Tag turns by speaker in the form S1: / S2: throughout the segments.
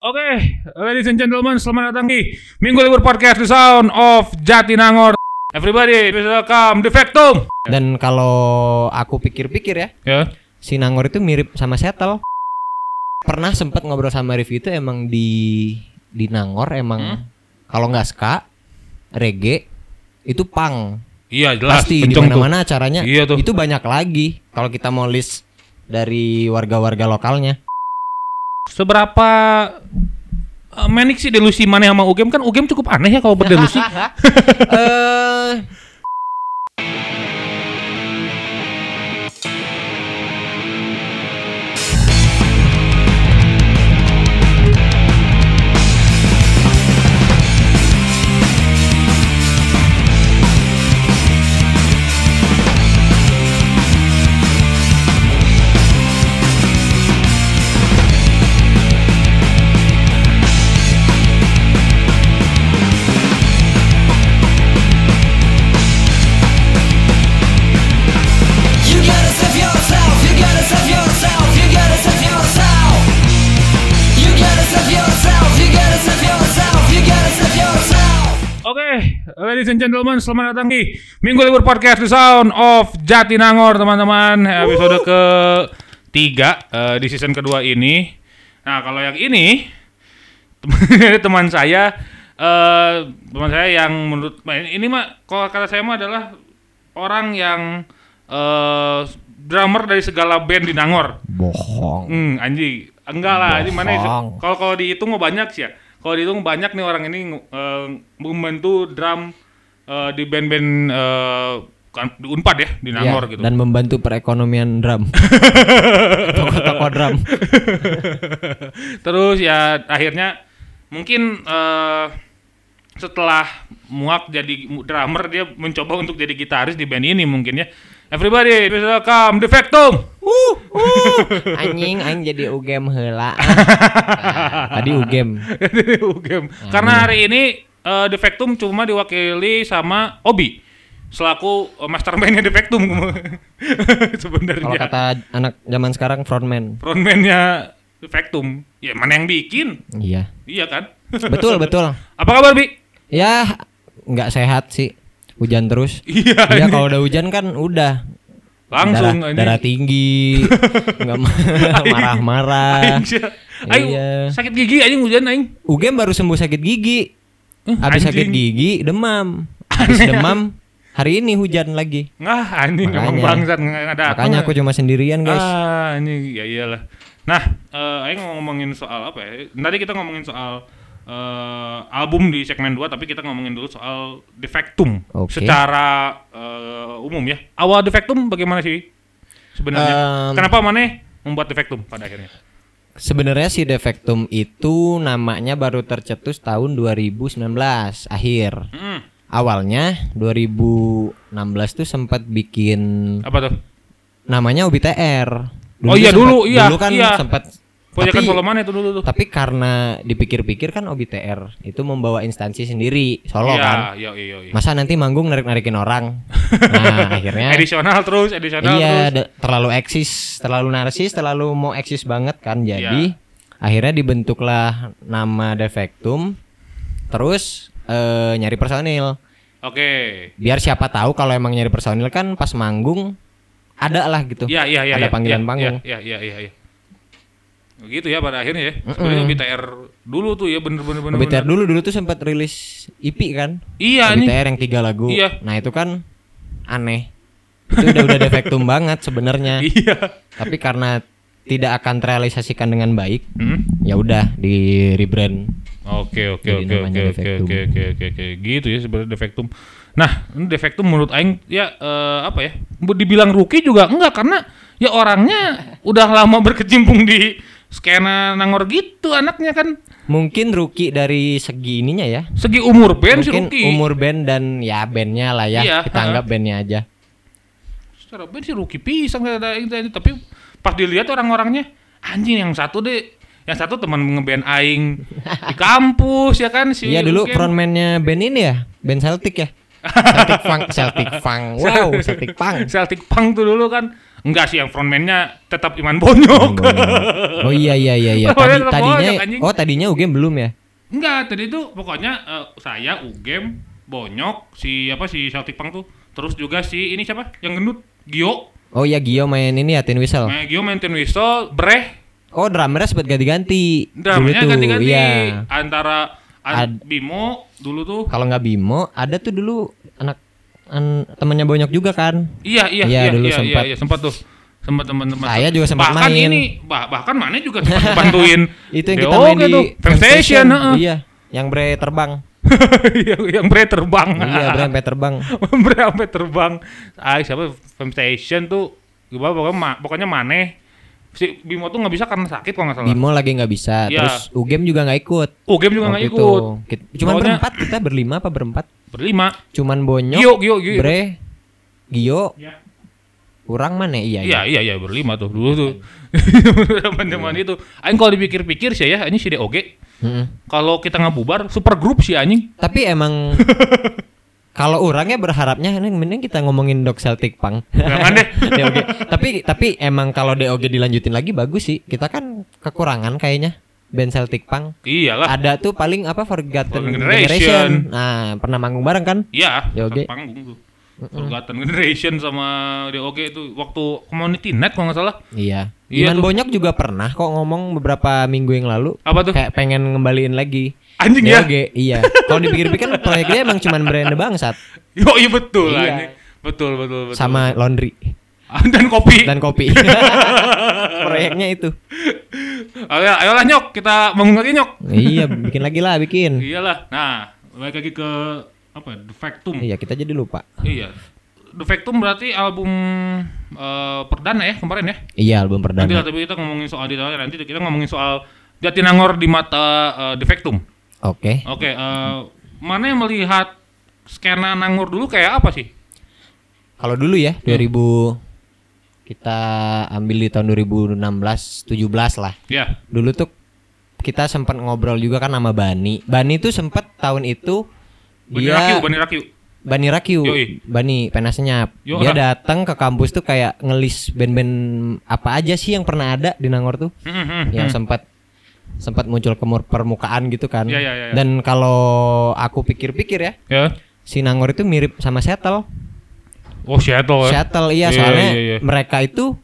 S1: Oke, ladies and gentlemen, selamat datang di Minggu Libur Podcast The Sound of Jatinangor. Everybody, please welcome The Factum.
S2: Dan kalau aku pikir-pikir ya,
S1: Ya.
S2: si Nangor itu mirip sama Setel. Pernah sempat ngobrol sama Rifki itu emang di di Nangor emang
S1: Hmm?
S2: kalau nggak ska, reggae itu pang.
S1: Iya, jelas.
S2: Pasti di mana-mana acaranya.
S1: Iya tuh.
S2: Itu banyak lagi kalau kita mau list dari warga-warga lokalnya.
S1: Seberapa uh, sih delusi mana sama UGM kan UGM cukup aneh ya kalau berdelusi.
S2: Eh
S1: ladies and gentlemen, selamat datang di Minggu Libur Podcast The Sound of Jatinangor, teman-teman. Episode ke tiga eh, di season kedua ini. Nah, kalau yang ini teman saya, eh, teman saya yang menurut nah, ini mah kalau kata saya mah adalah orang yang eh, drummer dari segala band di Nangor.
S2: bohong.
S1: Hmm, anjing. Enggak lah, ini mana kalau kalau dihitung mah banyak sih ya. Kalau dihitung banyak nih orang ini eh, membantu drum eh, di band-band eh, kan di Unpad ya, di Nangor
S2: Ya,
S1: gitu.
S2: Dan membantu perekonomian drum. Toko-toko drum.
S1: Terus ya akhirnya mungkin eh, setelah muak jadi drummer dia mencoba untuk jadi gitaris di band ini mungkin ya. Everybody, welcome The Factum.
S2: Uh, uh. Anjing, aing jadi UGM heula. Nah, tadi UGM.
S1: UGM. Karena hari ini eh, The Factum cuma diwakili sama Obi selaku eh, mastermind-nya The Factum sebenarnya.
S2: Kalau kata anak zaman sekarang frontman.
S1: frontman-nya The Factum. Ya mana yang bikin?
S2: Iya.
S1: Iya kan?
S2: Betul, betul.
S1: Apa kabar Bi?
S2: Ya, nggak sehat sih. Hujan terus.
S1: Iya.
S2: Iya,
S1: ini
S2: kalau udah hujan kan udah
S1: langsung
S2: darah,
S1: ini.
S2: darah tinggi, nggak ma- marah-marah.
S1: Aing
S2: Iya.
S1: sakit gigi aing hujan aing.
S2: UGM baru sembuh sakit gigi. Habis sakit gigi, demam. Habis demam, hari ini hujan lagi.
S1: Ngah anjing emang
S2: Makanya.
S1: bangsat nggak ada.
S2: Makanya aku cuma sendirian, guys.
S1: Ah, ini ya iyalah. Nah, eh aing mau ngomongin soal apa ya? Tadi kita ngomongin soal eh, album di segmen 2 tapi kita ngomongin dulu soal Defectum
S2: Oke.
S1: secara eh, umum ya. Awal Defectum bagaimana sih sebenarnya?
S2: Em,
S1: Kenapa mana membuat Defectum pada akhirnya?
S2: Sebenarnya si Defectum itu namanya baru tercetus tahun 2019 akhir.
S1: Hmm,
S2: Awalnya 2016 tuh sempat bikin
S1: apa tuh?
S2: namanya UBTR.
S1: Oh iya, dulu, iya,
S2: Dulu kan
S1: iya.
S2: sempat
S1: Proyekan itu dulu tuh?
S2: tapi karena dipikir-pikir kan OBTR itu membawa instansi sendiri solo
S1: Iya,
S2: kan.
S1: iya, iya, iya.
S2: Masa nanti manggung narik-narikin orang. Nah, akhirnya
S1: Edisional terus, edisional
S2: iya
S1: terus.
S2: da- terlalu eksis, terlalu narsis, terlalu mau eksis banget kan. Jadi
S1: Iya.
S2: akhirnya dibentuklah nama Defectum. Terus eh, nyari personil.
S1: Oke.
S2: Biar siapa tahu kalau emang nyari personil kan pas manggung ada lah gitu.
S1: Iya, iya, iya.
S2: Ada
S1: iya,
S2: panggilan
S1: iya,
S2: panggung.
S1: Iya, iya, iya, iya. Begitu ya pada akhirnya ya. Sebenarnya BTR dulu tuh ya bener-bener bener.
S2: OBTR dulu dulu tuh sempat rilis EP kan.
S1: Iya nih.
S2: OBTR yang tiga lagu.
S1: Iya.
S2: Nah itu kan aneh. Itu udah udah defektum banget sebenarnya.
S1: Iya.
S2: Tapi karena tidak akan terrealisasikan dengan baik,
S1: Hmm?
S2: ya udah di rebrand.
S1: Oke oke oke oke oke oke oke oke oke gitu ya sebenarnya defektum. Nah ini defektum menurut Aing ya eh, apa ya? Dibilang rookie juga enggak karena ya orangnya udah lama berkecimpung di skena nangor gitu anaknya kan
S2: Mungkin rookie dari segi ininya ya.
S1: segi umur band sih
S2: Mungkin
S1: rookie.
S2: umur band dan ya bandnya lah ya.
S1: Iya,
S2: Kita
S1: ha.
S2: anggap bandnya aja.
S1: Secara band sih rookie pisang tadi. tapi pas dilihat orang-orangnya anjing yang satu deh yang satu teman ngeband aing di kampus ya kan si
S2: Iya dulu
S1: Ukem.
S2: frontman-nya band ini ya, band Celtic ya. Celtic Funk, Celtic Funk. Wow, Celtic Punk.
S1: Celtic Punk tuh dulu kan Enggak sih yang frontman-nya tetap Iman Bonyok.
S2: Oh iya iya iya iya. Tadi, tadinya oh tadinya UGM belum ya?
S1: Enggak, tadi itu pokoknya eh, saya Ugem, Bonyok, si apa si Celtic Punk tuh. Terus juga si ini siapa? Yang gendut, Gio.
S2: Oh iya Gio main ini ya Tin Whistle.
S1: Nah, Gio main Tin Whistle, Breh,
S2: Oh drummernya sempat ganti-ganti. tuh,
S1: ganti-ganti
S2: Iya.
S1: antara an-
S2: Ad-
S1: Bimo dulu tuh.
S2: Kalau nggak Bimo, ada tuh dulu anak an, temennya Bonyok juga kan.
S1: Iya, iya,
S2: Iya,
S1: iya,
S2: dulu
S1: iya,
S2: sempat.
S1: iya, iya, sempat tuh. Sempat teman-teman.
S2: Saya juga sempat
S1: bahkan
S2: main.
S1: ini bah- bahkan mana juga sempat bantuin.
S2: Itu yang kita main di
S1: tuh. Fam Station.
S2: Iya, yang bre terbang.
S1: yang, yang Bre terbang.
S2: iya, bre sampai terbang.
S1: Bre sampai terbang. Ah, siapa Fam Station tuh gimana pokoknya ma- pokoknya maneh si Bimo tuh nggak bisa karena sakit kalau nggak salah.
S2: Bimo lagi nggak bisa.
S1: Iya.
S2: Terus UGM juga nggak ikut.
S1: Oh, game juga nggak ikut.
S2: itu. Kit- Cuman berempat kita berlima apa berempat?
S1: Berlima.
S2: Cuman Bonyok,
S1: Gio, Gio, Gio.
S2: Bre, Gio,
S1: Iya.
S2: kurang mana? Iya,
S1: Iya, iya, iya, berlima tuh dulu tuh. Zaman-zaman itu. Aing kalau dipikir-pikir sih ya, ini si DOG.
S2: Mm-mm.
S1: Kalau kita ngabubar, super grup sih anjing.
S2: Tapi emang kalau orangnya berharapnya ini mending kita ngomongin Dok Celtic Punk.
S1: Jangan deh.
S2: DOG. Tapi tapi emang kalau DOG dilanjutin lagi bagus sih. Kita kan kekurangan kayaknya band Celtic Punk.
S1: Iyalah.
S2: Ada tuh paling apa Forgotten
S1: Forgotten
S2: Generation.
S1: Generation.
S2: Nah, pernah manggung bareng kan?
S1: Iya, panggung tuh. Forgotten Generation sama DOG itu waktu Community Night kalau nggak salah.
S2: Iya.
S1: Iya
S2: Iman juga pernah kok ngomong beberapa minggu yang lalu
S1: Apa tuh?
S2: kayak pengen ngembaliin lagi.
S1: Anjing ya?
S2: DOG, iya. Kalau dipikir-pikir proyeknya emang cuman brand bangsat
S1: Yo, iya betul
S2: Iya.
S1: anjing. Betul, betul, betul.
S2: sama laundry
S1: dan kopi.
S2: dan kopi. proyeknya itu.
S1: Ayo, ayolah nyok, kita bangun lagi nyok.
S2: iya, bikin lagi lah, bikin.
S1: Iyalah. Nah, balik lagi ke apa? ya, The Factum.
S2: Iya, kita jadi lupa.
S1: Iya. The Factum berarti album eh, perdana ya kemarin ya.
S2: Iya, album
S1: Nanti lah,
S2: perdana.
S1: tapi kita ngomongin soal detailnya nanti kita ngomongin soal Jatinangor di mata eh, The Factum.
S2: Oke.
S1: Oke, eh, mana yang melihat skena Nangor dulu kayak apa sih?
S2: Kalau dulu ya,
S1: Hmm.
S2: 2000 kita ambil di tahun 2016 17 lah.
S1: Ya,
S2: Dulu tuh kita sempat ngobrol juga kan sama Bani. Bani tuh sempat tahun itu
S1: Bani
S2: dia
S1: Rakyu, Bani Rakyu.
S2: Bani Rakyu,
S1: Yoi.
S2: Bani penasnya.
S1: Yo,
S2: Dia datang ke kampus tuh kayak ngelis band-band apa aja sih yang pernah ada di Nangor tuh,
S1: Hmm, hmm,
S2: yang
S1: hmm.
S2: sempat sempat muncul ke permukaan gitu kan.
S1: Iya, iya, iya, iya.
S2: Dan kalau aku pikir-pikir ya,
S1: Ya.
S2: si Nangor itu mirip sama Seattle.
S1: Oh, Seattle ya.
S2: Seattle iya,
S1: Iya,
S2: soalnya
S1: iya, iya.
S2: mereka itu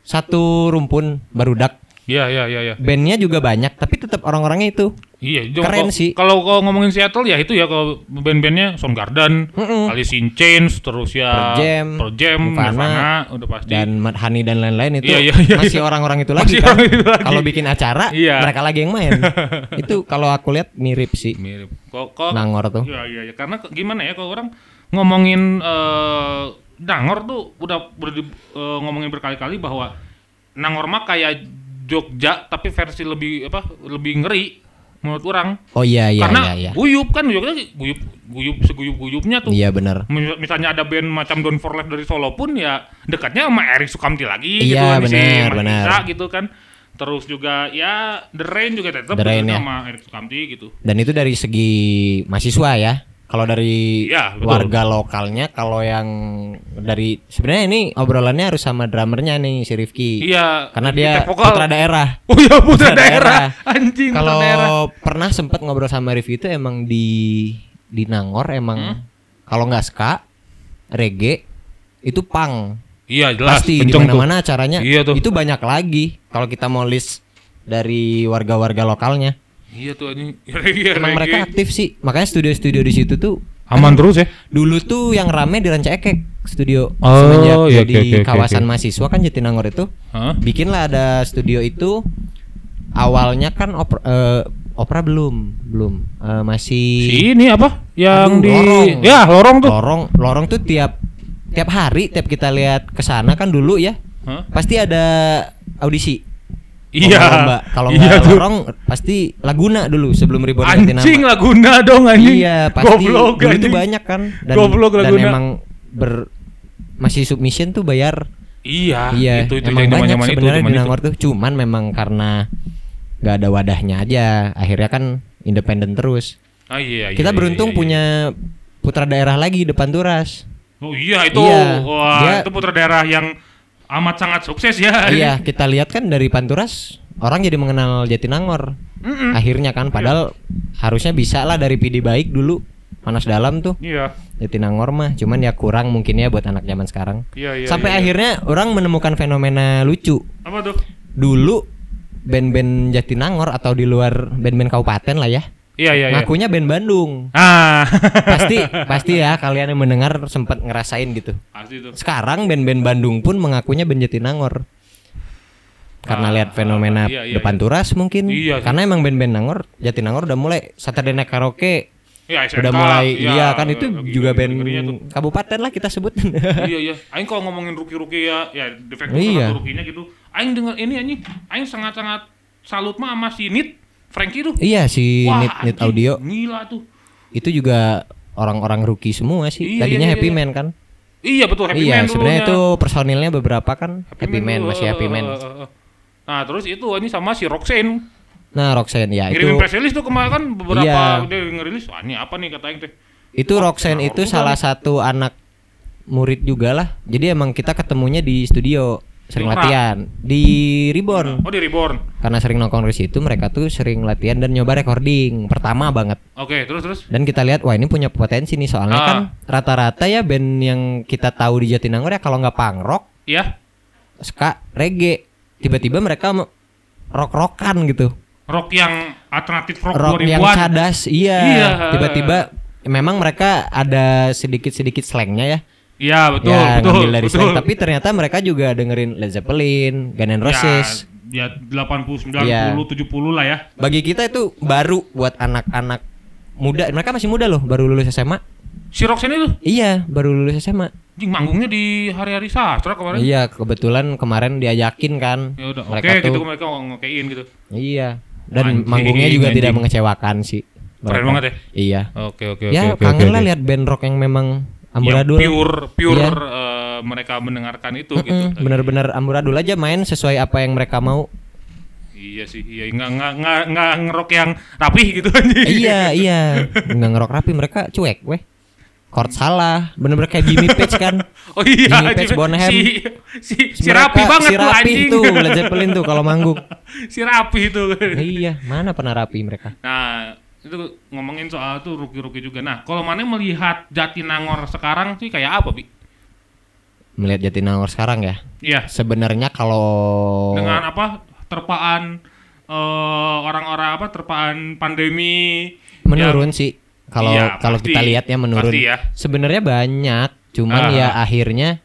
S2: satu rumpun barudak.
S1: Iya, iya, iya, iya.
S2: Bandnya juga banyak, tapi tetap orang-orangnya itu.
S1: Iya,
S2: Keren
S1: kalau-
S2: sih.
S1: Kalau kalau ngomongin Seattle ya itu ya kalau band-bandnya Soundgarden,
S2: Mm-mm.
S1: Alice in Chains, terus ya
S2: Pearl Jam,
S1: Pearl Jam,
S2: Nirvana,
S1: Nirvana, udah pasti.
S2: Dan Honey dan lain-lain itu
S1: Iya, iya, iya,
S2: masih
S1: iya.
S2: orang-orang itu
S1: Masih
S2: lagi kan.
S1: itu.
S2: Kalau bikin acara,
S1: Iya.
S2: mereka lagi yang main. itu kalau aku lihat mirip sih
S1: mirip. Kok kok
S2: Nangor tuh.
S1: Iya, iya, iya. Karena gimana ya kalau orang ngomongin eh Nangor tuh udah udah di- eh, ngomongin berkali-kali bahwa Nangor mah kayak Jogja tapi versi lebih apa? Lebih ngeri menurut orang.
S2: Oh iya iya
S1: Karena
S2: iya iya.
S1: guyup kan Jogja guyup guyup seguyup-guyupnya tuh.
S2: Iya benar.
S1: Mis- misalnya ada band macam Don for Life dari Solo pun ya dekatnya sama Erik Sukamti lagi gitu
S2: Iya,
S1: kan, si Mas
S2: benar.
S1: Isa gitu kan terus juga ya The Rain juga tetap
S2: The Rain,
S1: dekatnya
S2: ya.
S1: sama Erik Sukamti gitu
S2: Dan itu dari segi mahasiswa ya. Kalau dari
S1: betul.
S2: warga lokalnya, kalau yang dari sebenarnya ini obrolannya harus sama drummernya nih si Rifki.
S1: iya
S2: Karena
S1: di
S2: dia
S1: vokal.
S2: putra daerah.
S1: oh iya putra
S2: Putra
S1: daerah.
S2: daerah.
S1: anjing
S2: Kalau pernah sempat ngobrol sama Rifki itu emang di di Nangor emang
S1: Hmm?
S2: kalau nggak ska, reggae itu pang.
S1: iya jelas
S2: Pasti di mana-mana acaranya.
S1: Iya tuh.
S2: Itu banyak lagi kalau kita mau list dari warga-warga lokalnya.
S1: Iya tuh anjing Reggae,
S2: Emang
S1: reggae.
S2: mereka aktif sih. Makanya studio-studio di situ tuh
S1: aman terus ya
S2: dulu tuh yang rame di Ranca Ekek studio
S1: Oh,
S2: semenjak
S1: iya,
S2: jadi
S1: oke, oke, oke,
S2: kawasan
S1: oke.
S2: mahasiswa kan Jatinangor itu
S1: Hah?
S2: bikinlah ada studio itu awalnya kan opera, eh, opera belum belum Eh, masih
S1: si ini apa yang
S2: Aduh,
S1: di
S2: lorong.
S1: ya lorong tuh
S2: lorong lorong tuh tiap tiap hari tiap kita lihat ke sana kan dulu ya
S1: Hah?
S2: pasti ada audisi
S1: iya.
S2: Kalau
S1: iya
S2: nggak lorong pasti Laguna dulu sebelum ribut
S1: anjing Laguna dong anjing.
S2: Iya pasti.
S1: Goblok,
S2: dulu itu banyak kan. Dan,
S1: Goblok
S2: dan
S1: Laguna.
S2: emang ber masih submission tuh bayar.
S1: Iya
S2: iya
S1: itu itu
S2: emang banyak
S1: itu
S2: sebenarnya
S1: zaman
S2: di. Nangor tuh. Cuman memang karena nggak ada wadahnya aja. Akhirnya kan independen terus.
S1: Ah, iya, iya,
S2: kita
S1: iya, iya,
S2: beruntung
S1: iya.
S2: punya putra daerah lagi depan Turas
S1: Oh iya itu.
S2: Iya,
S1: wah
S2: dia-
S1: itu putra daerah yang amat sangat sukses ya.
S2: iya, kita lihat kan dari Panturas orang jadi mengenal Jatinangor.
S1: Mm-mm.
S2: Akhirnya kan padahal harusnya bisa lah dari PD baik dulu. Panas dalam tuh
S1: Iya.
S2: Jatinangor mah, cuman ya kurang mungkin ya buat anak zaman sekarang.
S1: Iya, iya.
S2: Sampai
S1: iya.
S2: akhirnya orang menemukan fenomena lucu.
S1: apa tuh?
S2: Dulu band-band Jatinangor atau di luar band-band kabupaten lah ya.
S1: Iya, iya, iya.
S2: Ngakunya band Bandung.
S1: Ah.
S2: pasti pasti ya kalian yang mendengar sempat ngerasain gitu.
S1: Pasti tuh.
S2: Sekarang band-band Bandung pun mengakunya band Jatinangor. Karena
S1: Ah,
S2: lihat fenomena
S1: iya, iya,
S2: depan
S1: iya.
S2: turas mungkin.
S1: Iya sih.
S2: Karena emang band-band Nangor, Jatinangor udah mulai Saturday Night Karaoke
S1: Iya, SNK,
S2: udah mulai
S1: iya,
S2: iya kan itu
S1: lagi
S2: juga band kabupaten lah kita sebut.
S1: iya iya aing kalau ngomongin rookie-rookie ya ya defektif
S2: Iya.
S1: iya. rookie-nya gitu aing denger ini anjing aing sangat-sangat salut mah sama si Nit Frankie tuh
S2: iya si
S1: Wah,
S2: Nit Nit Audio
S1: gila tuh
S2: itu juga orang-orang rookie semua sih.
S1: Iya,
S2: Tadinya
S1: iya,
S2: Happy
S1: iya.
S2: Man kan.
S1: iya betul Happy
S2: iya,
S1: Man
S2: sebenarnya
S1: dulunya.
S2: itu personilnya beberapa kan Happy, Man,
S1: dulu,
S2: masih Happy Man.
S1: eh, eh, eh. nah terus itu ini sama si Roxanne
S2: Nah, Roxanne ya itu
S1: ngirimin press release tuh kemarin kan beberapa
S2: Iya.
S1: dia ngerilis wah ini apa nih kata aing teh
S2: itu Roxanne
S1: Nah,
S2: itu salah satu anak murid juga lah. Jadi emang kita ketemunya di studio sering latihan di Reborn.
S1: oh di Reborn
S2: Karena sering nongkrong di situ mereka tuh sering latihan dan nyoba recording pertama banget.
S1: oke terus terus
S2: Dan kita lihat wah ini punya potensi nih soalnya
S1: Ah.
S2: kan rata-rata ya band yang kita tahu di Jatinangor ya kalau nggak punk rock,
S1: ya
S2: ska, reggae. Tiba-tiba mereka me- rock-rockan gitu.
S1: rock yang alternatif rock,
S2: Rock
S1: 2000-an
S2: yang cadas, iya.
S1: Iya.
S2: Tiba-tiba memang mereka ada sedikit-sedikit slangnya ya.
S1: Iya betul
S2: ya,
S1: betul
S2: ngambil dari
S1: betul
S2: slang. Tapi ternyata mereka juga dengerin Led Zeppelin, Guns N' Roses.
S1: Ya, ya 80, 90,
S2: Iya.
S1: 70 lah ya.
S2: Bagi kita itu baru buat anak-anak muda. Mereka masih muda loh, baru lulus SMA.
S1: Si Roxanne itu
S2: Iya, baru lulus SMA.
S1: Jing manggungnya di hari-hari sastra kemarin.
S2: Iya, kebetulan kemarin diajakin kan.
S1: Ya udah, oke
S2: mereka tuh.
S1: gitu mereka ngokein gitu.
S2: Iya. Dan
S1: Anjing,
S2: manggungnya juga tidak
S1: anjing.
S2: mengecewakan sih.
S1: Keren banget ya.
S2: Iya.
S1: Oke oke
S2: ya
S1: oke.
S2: kangen
S1: oke,
S2: lah
S1: oke.
S2: lihat band rock yang memang
S1: Yang
S2: amburadul.
S1: pure pure
S2: Iya.
S1: eh, mereka mendengarkan itu gitu.
S2: Mm-mm, bener-bener amburadul aja main sesuai apa yang mereka mau.
S1: Iya sih, iya nggak nggak nggak nggak ngerok yang rapih gitu
S2: iya, iya. Nggak ngerok rapi mereka cuek weh. Chord salah, bener-bener kayak Jimmy Page kan.
S1: Oh iya,
S2: Jimmy Page. Bonham.
S1: si si si
S2: Mereka-
S1: rapi banget
S2: si
S1: tuh
S2: rapi
S1: anjing.
S2: tuh Led Zeppelin tuh kalau manggung.
S1: si rapi itu.
S2: iya, mana pernah rapi mereka?
S1: Nah, itu ngomongin soal tuh ruki-ruki juga. Nah, kalau mana melihat Jatinangor sekarang sih kayak apa, Bi?
S2: Melihat Jatinangor sekarang ya.
S1: Iya,
S2: Sebenarnya kalau
S1: dengan apa? Terpaan eh, orang-orang apa? Terpaan pandemi
S2: menurun sih. Kalau
S1: Iya,
S2: kalau kita lihat ya menurun.
S1: Ya.
S2: Sebenarnya banyak, cuman
S1: Ah.
S2: ya akhirnya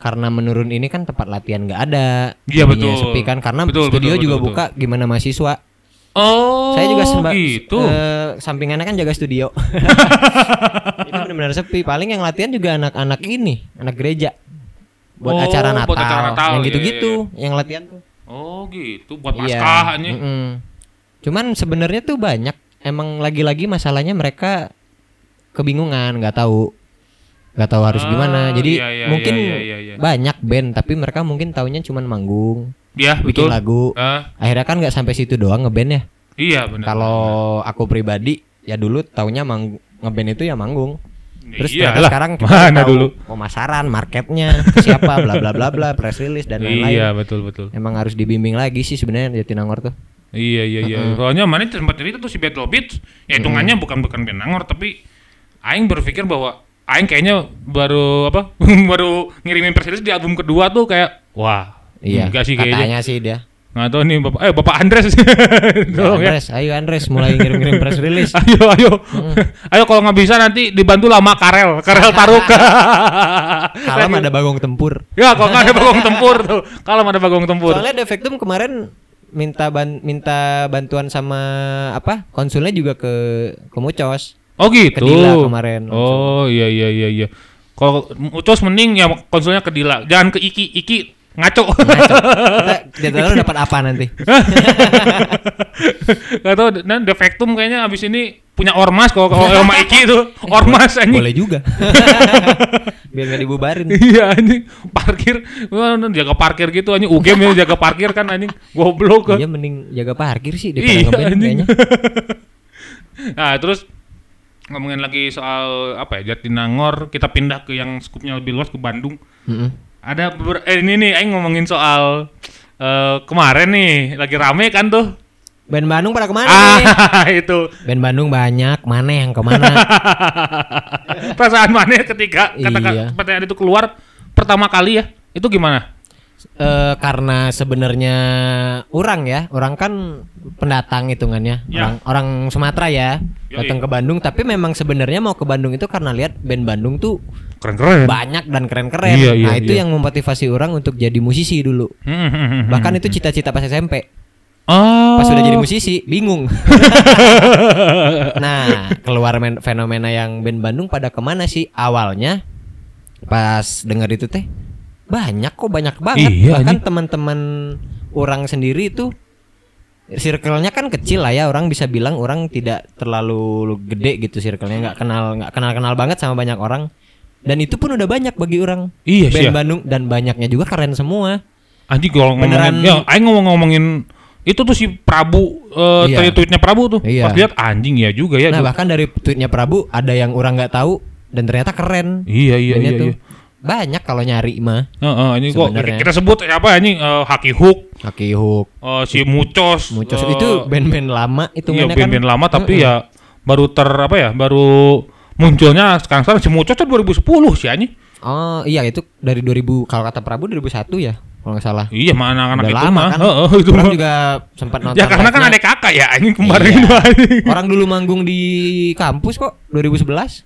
S2: karena menurun ini kan tempat latihan nggak ada.
S1: Iya, betul.
S2: Sepi kan karena
S1: Betul,
S2: studio
S1: betul,
S2: juga
S1: betul,
S2: buka gimana mahasiswa.
S1: Oh,
S2: Saya juga semba,
S1: gitu.
S2: eh, sampingannya kan jaga studio. Ini benar-benar sepi. Paling yang latihan juga anak-anak ini, anak gereja. Buat
S1: Oh,
S2: acara Natal,
S1: buat acara Natal,
S2: yang
S1: iya,
S2: gitu-gitu, yang latihan tuh.
S1: oh, gitu. Buat
S2: Iya.
S1: paskah anjing.
S2: mm-mm. Cuman sebenarnya tuh banyak. Emang lagi-lagi masalahnya mereka kebingungan, nggak tahu, nggak tahu harus
S1: Ah,
S2: gimana. Jadi
S1: iya, iya,
S2: mungkin
S1: iya, iya, iya.
S2: banyak band, tapi mereka mungkin taunya cuman manggung,
S1: Iya,
S2: bikin
S1: betul.
S2: lagu.
S1: Ah,
S2: Akhirnya kan nggak sampai situ doang ngeband ya.
S1: iya benar.
S2: Kalau aku pribadi ya dulu taunya mang ngeband itu ya manggung. Terus ternyata
S1: Iyalah,
S2: sekarang kita
S1: mana
S2: tahu
S1: dulu?
S2: pemasaran, marketnya, ke siapa, bla bla bla bla, press release dan lain-lain.
S1: Iya, betul betul.
S2: Emang harus dibimbing lagi sih sebenarnya Jatinangor tuh.
S1: Iya iya iya. Soalnya mana sempat cerita tuh si Battle Beats, ya hitungannya bukan bukan band Nangor tapi aing berpikir bahwa aing kayaknya baru apa? baru ngirimin press release di album kedua tuh kayak wah,
S2: Iya.
S1: enggak sih kayaknya.
S2: katanya sih dia.
S1: Nggak tahu nih Bapak eh Bapak Andres.
S2: Ya,
S1: Tolong ya.
S2: Andres, ayo Andres mulai ngirim-ngirim press release.
S1: Ayo ayo. ayo kalau nggak bisa nanti dibantu lama Karel, Karel Taruk.
S2: Kalau ada bagong tempur.
S1: ya kalau nggak ada bagong tempur tuh. Kalau ada bagong tempur.
S2: Soalnya Defectum kemarin minta ban minta bantuan sama apa? Konsulnya juga ke ke Mucos.
S1: Oh gitu.
S2: Ke Dila kemarin langsung.
S1: Oh iya iya iya iya. Kalau Ucos mending ya konsulnya ke Dila. Jangan ke Iki. Iki ngaco.
S2: Ngaco. Kita kita dapat apa nanti?
S1: Gak tau dan defektum kayaknya abis ini punya ormas kalau kalau sama Iki itu ormas anjing.
S2: Boleh juga. Biar gak dibubarin.
S1: Iya anjing parkir jaga parkir gitu anjing UGM ya jaga parkir kan anjing goblok kan.
S2: Iya mending jaga parkir sih daripada
S1: Iya,
S2: ngeband kayaknya.
S1: Nah terus ngomongin lagi soal apa ya Jatinangor kita pindah ke yang skupnya lebih luas ke Bandung.
S2: Mm-mm.
S1: Ada beber- eh, ini nih aing ngomongin soal eh, kemarin nih lagi rame kan tuh.
S2: Band Bandung pada ke mana nih?
S1: Ah, itu.
S2: Band Bandung banyak, mana yang ke mana?
S1: Perasaan mana ketika kata
S2: Iya.
S1: pertanyaan itu keluar pertama kali ya? Itu gimana?
S2: Eh karena sebenarnya orang ya, orang kan pendatang hitungannya,
S1: Ya.
S2: orang orang Sumatera ya,
S1: Yoi.
S2: datang ke Bandung. Tapi memang sebenarnya mau ke Bandung itu karena lihat band Bandung tuh
S1: Keren-keren.
S2: banyak dan keren-keren.
S1: Iya, iya,
S2: nah itu
S1: iya.
S2: yang memotivasi orang untuk jadi musisi dulu. Bahkan itu cita-cita pas SMP.
S1: Oh.
S2: Pas udah jadi musisi, bingung. nah, keluar men- fenomena yang band Bandung pada ke mana sih? Awalnya pas denger itu teh banyak kok banyak banget.
S1: Iya,
S2: Bahkan teman-teman orang sendiri itu circle-nya kan kecil lah ya. Orang bisa bilang orang tidak terlalu gede gitu circle-nya nggak kenal nggak kenal-kenal banget sama banyak orang. Dan itu pun udah banyak bagi orang.
S1: Iya
S2: band
S1: ya.
S2: Bandung dan banyaknya juga keren semua.
S1: Anjing kalau ngomongin ya aing ngomong ngomongin itu tuh si Prabu eh
S2: Iya.
S1: tweet-tweetnya Prabu tuh.
S2: Iya.
S1: Pas lihat anjing ya juga ya.
S2: Nah bahkan dari tweetnya Prabu ada yang orang nggak tahu dan ternyata keren.
S1: Iya iya iya. iya.
S2: Banyak kalau nyari mah.
S1: Heeh, ini kok kita sebut siapa anjing Eh, Haki Hook,
S2: Kaki Hook,
S1: eh, si Mucos.
S2: Mucos
S1: eh,
S2: itu band-band lama itu
S1: iya
S2: kan.
S1: band-band lama tapi ya baru ter apa ya baru munculnya sekarang sekarang si Mucos tuh 2010 sih anjing.
S2: Oh iya itu dari 2000 kalau kata Prabu 2001 ya kalau nggak salah.
S1: Iya mah anak-anak itu
S2: lama
S1: mah.
S2: kan.
S1: Heeh, itu
S2: Orang juga sempat nonton.
S1: Ya karena kan ada kakak ya anjing kemarin
S2: Iya.
S1: itu anjing.
S2: Orang dulu manggung di kampus kok 2011.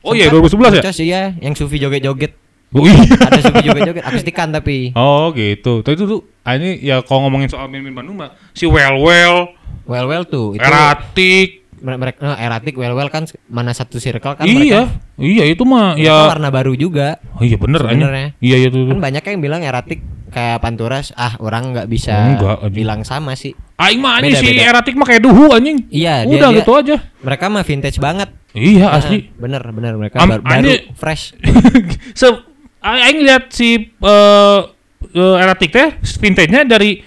S1: Oh iya
S2: Sempat
S1: 2011 ya?
S2: Mucos iya yang Sufi joget-joget.
S1: Oh iya.
S2: Ada Sufi joget-joget akustikan tapi.
S1: Oh gitu. Tapi itu tuh ah, ini ya kalau ngomongin soal band-band Bandung mah si Well Well,
S2: Well well tuh itu
S1: Eratik.
S2: mereka nah, Eratik well well kan mana satu circle kan
S1: Iya,
S2: mereka.
S1: iya itu mah ya.
S2: warna baru juga.
S1: Oh iya bener.
S2: Sebenarnya.
S1: Iya iya tuh.
S2: Kan banyak yang bilang Eratik kayak Panturas, ah orang nggak bisa
S1: Enggak, anjing.
S2: bilang sama sih.
S1: Aing mah anjing
S2: Beda,
S1: si
S2: beda.
S1: Eratik mah kayak duhu anjing.
S2: Iya, dia-
S1: Udah
S2: dia-
S1: gitu aja.
S2: Mereka mah vintage banget.
S1: Iya
S2: Nah,
S1: asli.
S2: bener bener mereka
S1: Am-
S2: bar- baru
S1: anjing.
S2: fresh.
S1: Se aing lihat si eh eh, Eratik teh vintage-nya dari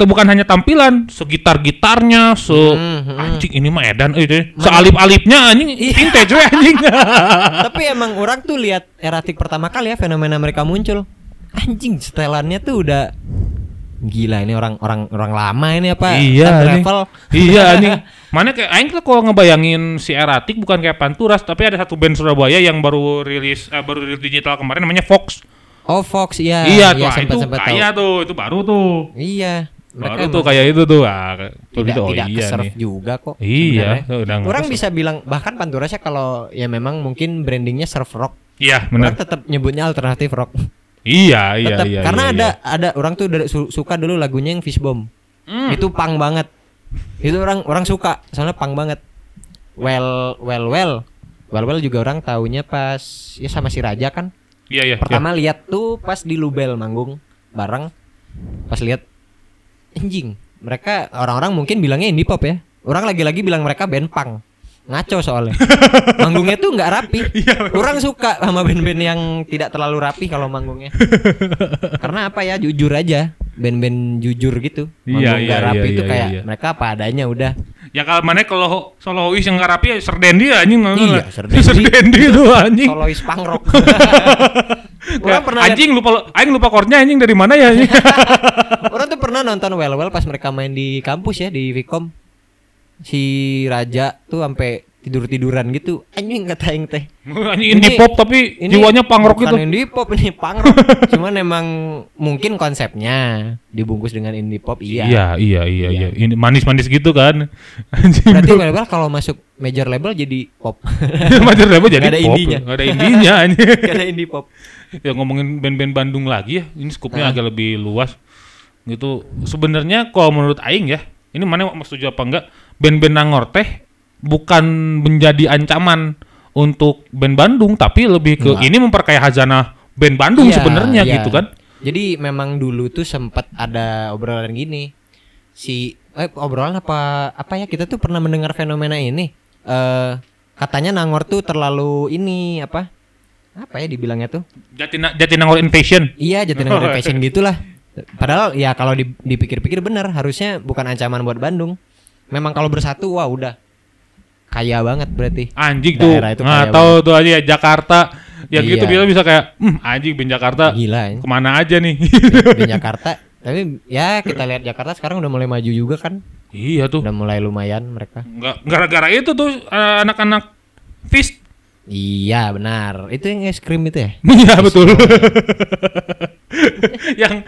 S1: bukan hanya tampilan, segitar gitarnya, se
S2: Hmm, hmm.
S1: anjing ini mah edan eh, itu. Sealip-alipnya anjing
S2: Iya.
S1: vintage we anjing.
S2: Tapi emang orang tuh lihat Eratik pertama kali ya fenomena mereka muncul. Anjing setelannya tuh udah gila ini orang orang orang lama ini apa?
S1: Iya,
S2: level.
S1: iya anjing. Mana kayak aing tuh kalau ngebayangin si Eratik bukan kayak Panturas, tapi ada satu band Surabaya yang baru rilis eh, baru rilis digital kemarin namanya Fox.
S2: Oh Fox iya.
S1: iya tuh, ah,
S2: sempat
S1: itu
S2: sempat tahu.
S1: kaya tuh, itu baru tuh.
S2: Iya.
S1: Baru
S2: emang
S1: tuh kayak itu tuh. Ah, tuh
S2: tidak
S1: gitu, oh
S2: tidak
S1: iya nih.
S2: juga kok.
S1: Iya, udah
S2: Orang bisa bilang bahkan Panturasnya kalau ya memang mungkin brandingnya surf rock.
S1: Iya, benar.
S2: tetap nyebutnya alternatif rock.
S1: Iya, iya,
S2: tetap
S1: iya.
S2: karena
S1: iya,
S2: ada
S1: iya.
S2: ada orang tuh dari- su- suka dulu lagunya yang Fishbomb.
S1: Hmm.
S2: Itu pang banget. Itu orang orang suka soalnya pang banget. Well well well. Well well juga orang taunya pas ya sama si Raja kan.
S1: Iya, iya.
S2: Pertama lihat tuh pas di Lubel manggung bareng. Pas lihat anjing. Mereka orang-orang mungkin bilangnya indie pop ya. Orang lagi-lagi bilang mereka band punk. Ngaco soalnya. Manggungnya tuh nggak rapi.
S1: Iya,
S2: Orang suka sama band-band yang tidak terlalu rapi kalau manggungnya. Karena apa ya jujur aja. Band-band jujur gitu.
S1: Iya,
S2: Manggung
S1: iya,
S2: nggak rapi itu
S1: iya,
S2: kayak mereka apa adanya udah.
S1: Ya kalau mana kalau solois yang nggak rapi ya Serdendi ya anjing
S2: Iya, Serdendi.
S1: Serdendi itu anjing.
S2: Solois.
S1: Kayak,
S2: orang pernah
S1: anjing lupa aing lupa chordnya anjing dari mana ya anjing.
S2: Orang tuh pernah nonton Well Well pas mereka main di kampus ya di Vkom. Si Raja tuh sampai tidur-tiduran gitu. Anjing kata aing teh.
S1: anjing indie pop tapi jiwanya punk rock
S2: bukan
S1: gitu.
S2: indie pop ini punk rock. Cuman emang mungkin konsepnya dibungkus dengan indie pop iya.
S1: Iya, iya, iya, iya. Ini manis-manis gitu kan. Anjing.
S2: Berarti Well Well kalau masuk major label jadi pop.
S1: Major label jadi
S2: Nggak ada
S1: pop.
S2: indinya.
S1: Nggak ada indinya anjing.
S2: Gak ada indie pop.
S1: ya ngomongin band-band Bandung lagi ya. Ini skupnya agak lebih luas. Gitu. Sebenarnya kalau menurut aing ya, ini mana mau setuju apa enggak? Band-band Nangor teh bukan menjadi ancaman untuk band Bandung, tapi lebih ke
S2: Enggak.
S1: ini memperkaya hazanah band Bandung
S2: Iya,
S1: sebenarnya
S2: iya.
S1: gitu kan.
S2: Jadi memang dulu tuh sempat ada obrolan gini. Si eh obrolan apa apa ya kita tuh pernah mendengar fenomena ini. Eh katanya Nangor tuh terlalu ini apa? Apa ya dibilangnya tuh?
S1: Jatina, Jatinangor Invasion.
S2: Iya, Jatinangor Fashion gitulah. Padahal ya kalau di- dipikir-pikir benar harusnya bukan ancaman buat Bandung. Memang kalau bersatu wah udah kaya banget berarti.
S1: Anjing tuh.
S2: Itu
S1: Nggak tahu tuh aja ya Jakarta Yang
S2: Iya.
S1: gitu bisa bisa kayak, hmm anjing band Jakarta
S2: Gila ya.
S1: ke mana aja nih?
S2: Di Jakarta. Tapi ya kita lihat Jakarta sekarang udah mulai maju juga kan.
S1: iya tuh.
S2: Udah mulai lumayan mereka.
S1: Nggak gara-gara itu tuh eh, anak-anak Fist.
S2: Iya benar. Itu yang es krim itu ya?
S1: Iya betul. yang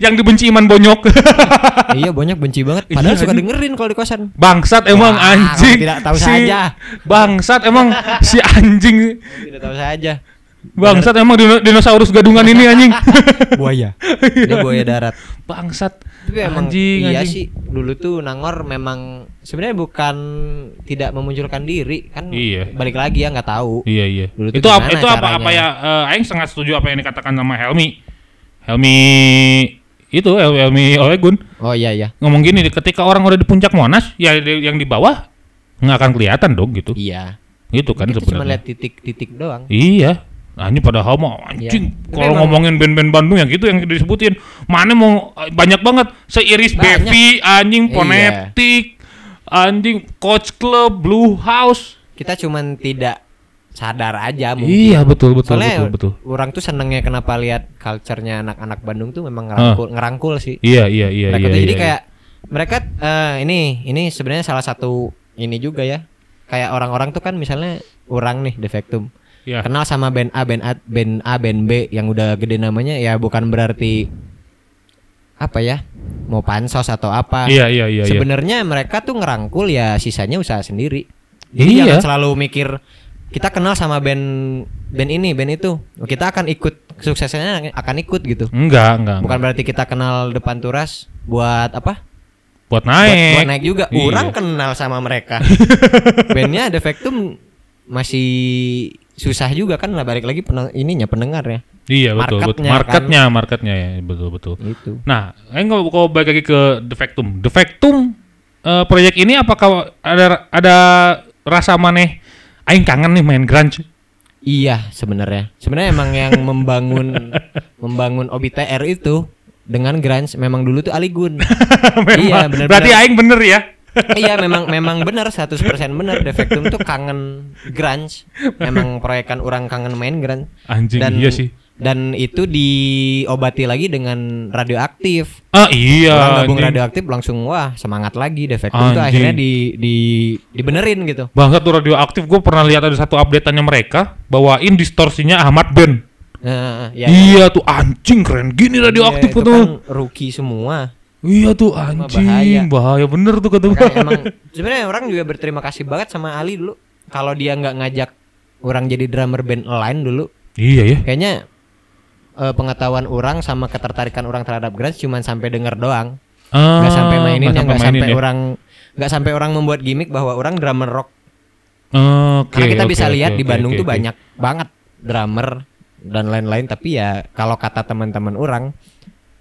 S1: yang dibenci Iman Bonyok.
S2: iya banyak benci banget. Padahal
S1: Iya,
S2: suka dengerin kalau di kosan.
S1: Bangsat emang
S2: Wah,
S1: anjing.
S2: tidak tahu
S1: Si-
S2: saja.
S1: Bangsat emang si anjing.
S2: Tidak tahu saja.
S1: Bangsat emang dino- dinosaurus gadungan ini anjing.
S2: Buaya. Dia buaya darat.
S1: Bangsat.
S2: Tapi emang
S1: Anjing,
S2: iya
S1: anjing.
S2: sih dulu tuh Nangor memang sebenarnya bukan tidak memunculkan diri kan
S1: Iya.
S2: balik lagi ya nggak tahu
S1: Iya iya.
S2: Dulu
S1: itu apa itu apa
S2: caranya?
S1: apa ya? eh, Aing sangat setuju apa yang dikatakan sama Helmi. Helmi itu Hel- Helmi Olegun
S2: oh iya iya
S1: ngomong gini, ketika orang udah di puncak Monas, ya yang di bawah nggak akan kelihatan dong gitu.
S2: iya
S1: Gitu kan
S2: kita cuma
S1: sebenarnya.
S2: lihat titik-titik doang
S1: Iya. Nah, ini pada homo anjing.
S2: Iya.
S1: Kalau ngomongin band-band Bandung yang gitu yang disebutin, mana mau eh, banyak banget seiris
S2: Banyak.
S1: Bevi, anjing
S2: Iya.
S1: Ponetic, anjing Coach Club, Blue House.
S2: kita cuman tidak sadar aja mungkin
S1: Iya, betul betul
S2: soalnya
S1: betul betul.
S2: orang tuh senengnya kenapa lihat culture-nya anak-anak Bandung tuh memang ngerangkul ngerangkul sih
S1: Iya iya iya
S2: mereka
S1: iya.
S2: tuh jadi
S1: iya,
S2: kayak mereka eh, ini ini sebenarnya salah satu ini juga ya kayak orang-orang tuh kan misalnya orang nih defektum
S1: iya.
S2: kenal sama band A, band A, band A, band B yang udah gede namanya ya bukan berarti apa ya mau pansos atau apa.
S1: Iya iya iya. iya.
S2: Sebenarnya mereka tuh ngerangkul ya sisanya usaha sendiri.
S1: Iya.
S2: Jadi jangan selalu mikir kita kenal sama band band ini, band itu. Kita akan ikut suksesnya akan ikut gitu.
S1: Enggak enggak.
S2: Bukan
S1: enggak.
S2: berarti kita kenal depan turas buat apa?
S1: buat
S2: Buat,
S1: naik.
S2: buat naik juga.
S1: Iya.
S2: Orang kenal sama mereka. Bandnya Defectum masih susah juga kan lah balik lagi peneng- ininya pendengar ya.
S1: Iya betul betul.
S2: marketnya kan.
S1: Marketnya marketnya ya betul betul.
S2: Itu.
S1: Nah, aing kalau kalau balik lagi ke Defectum. Defectum eh, proyek ini apakah ada ada rasa maneh aing kangen nih main grunge?
S2: Iya sebenarnya. Sebenarnya emang yang membangun membangun OBTR itu dengan grunge memang dulu tuh Aligun. Iya, benar-benar.
S1: Berarti aing bener ya.
S2: Iya memang memang benar 100% benar Defectum tuh kangen grunge. Memang proyekan orang kangen main grunge.
S1: Anjing
S2: Dan
S1: iya sih.
S2: dan itu diobati lagi dengan radioaktif.
S1: Ah iya.
S2: Orang gabung
S1: anjing.
S2: radioaktif langsung wah semangat lagi Defectum tuh
S1: Anjing.
S2: akhirnya di di dibenerin gitu.
S1: Bangsa tuh radioaktif gue pernah lihat ada satu updateannya mereka bawain distorsinya Ahmad Ben.
S2: Nah, ya,
S1: iya tuh anjing keren gini radioaktif
S2: Iya, itu
S1: tuh.
S2: kan rookie semua.
S1: Iya tuh
S2: Cuma
S1: anjing bahaya. bener tuh kata
S2: emang sebenarnya orang juga berterima kasih banget sama Ali dulu. Kalau dia nggak ngajak orang jadi drummer band lain dulu,
S1: Iya ya.
S2: kayaknya eh, pengetahuan orang sama ketertarikan orang terhadap grunge cuman sampai denger doang,
S1: Ah,
S2: nggak sampai mainin,
S1: nggak
S2: nggak
S1: mainin
S2: sampai
S1: ya.
S2: orang nggak sampai orang membuat gimmick bahwa orang drummer rock.
S1: Oke.
S2: Karena kita
S1: oke,
S2: bisa
S1: oke,
S2: lihat di
S1: oke,
S2: Bandung
S1: oke,
S2: tuh
S1: oke.
S2: banyak banget drummer dan lain-lain. Tapi ya kalau kata teman-teman orang,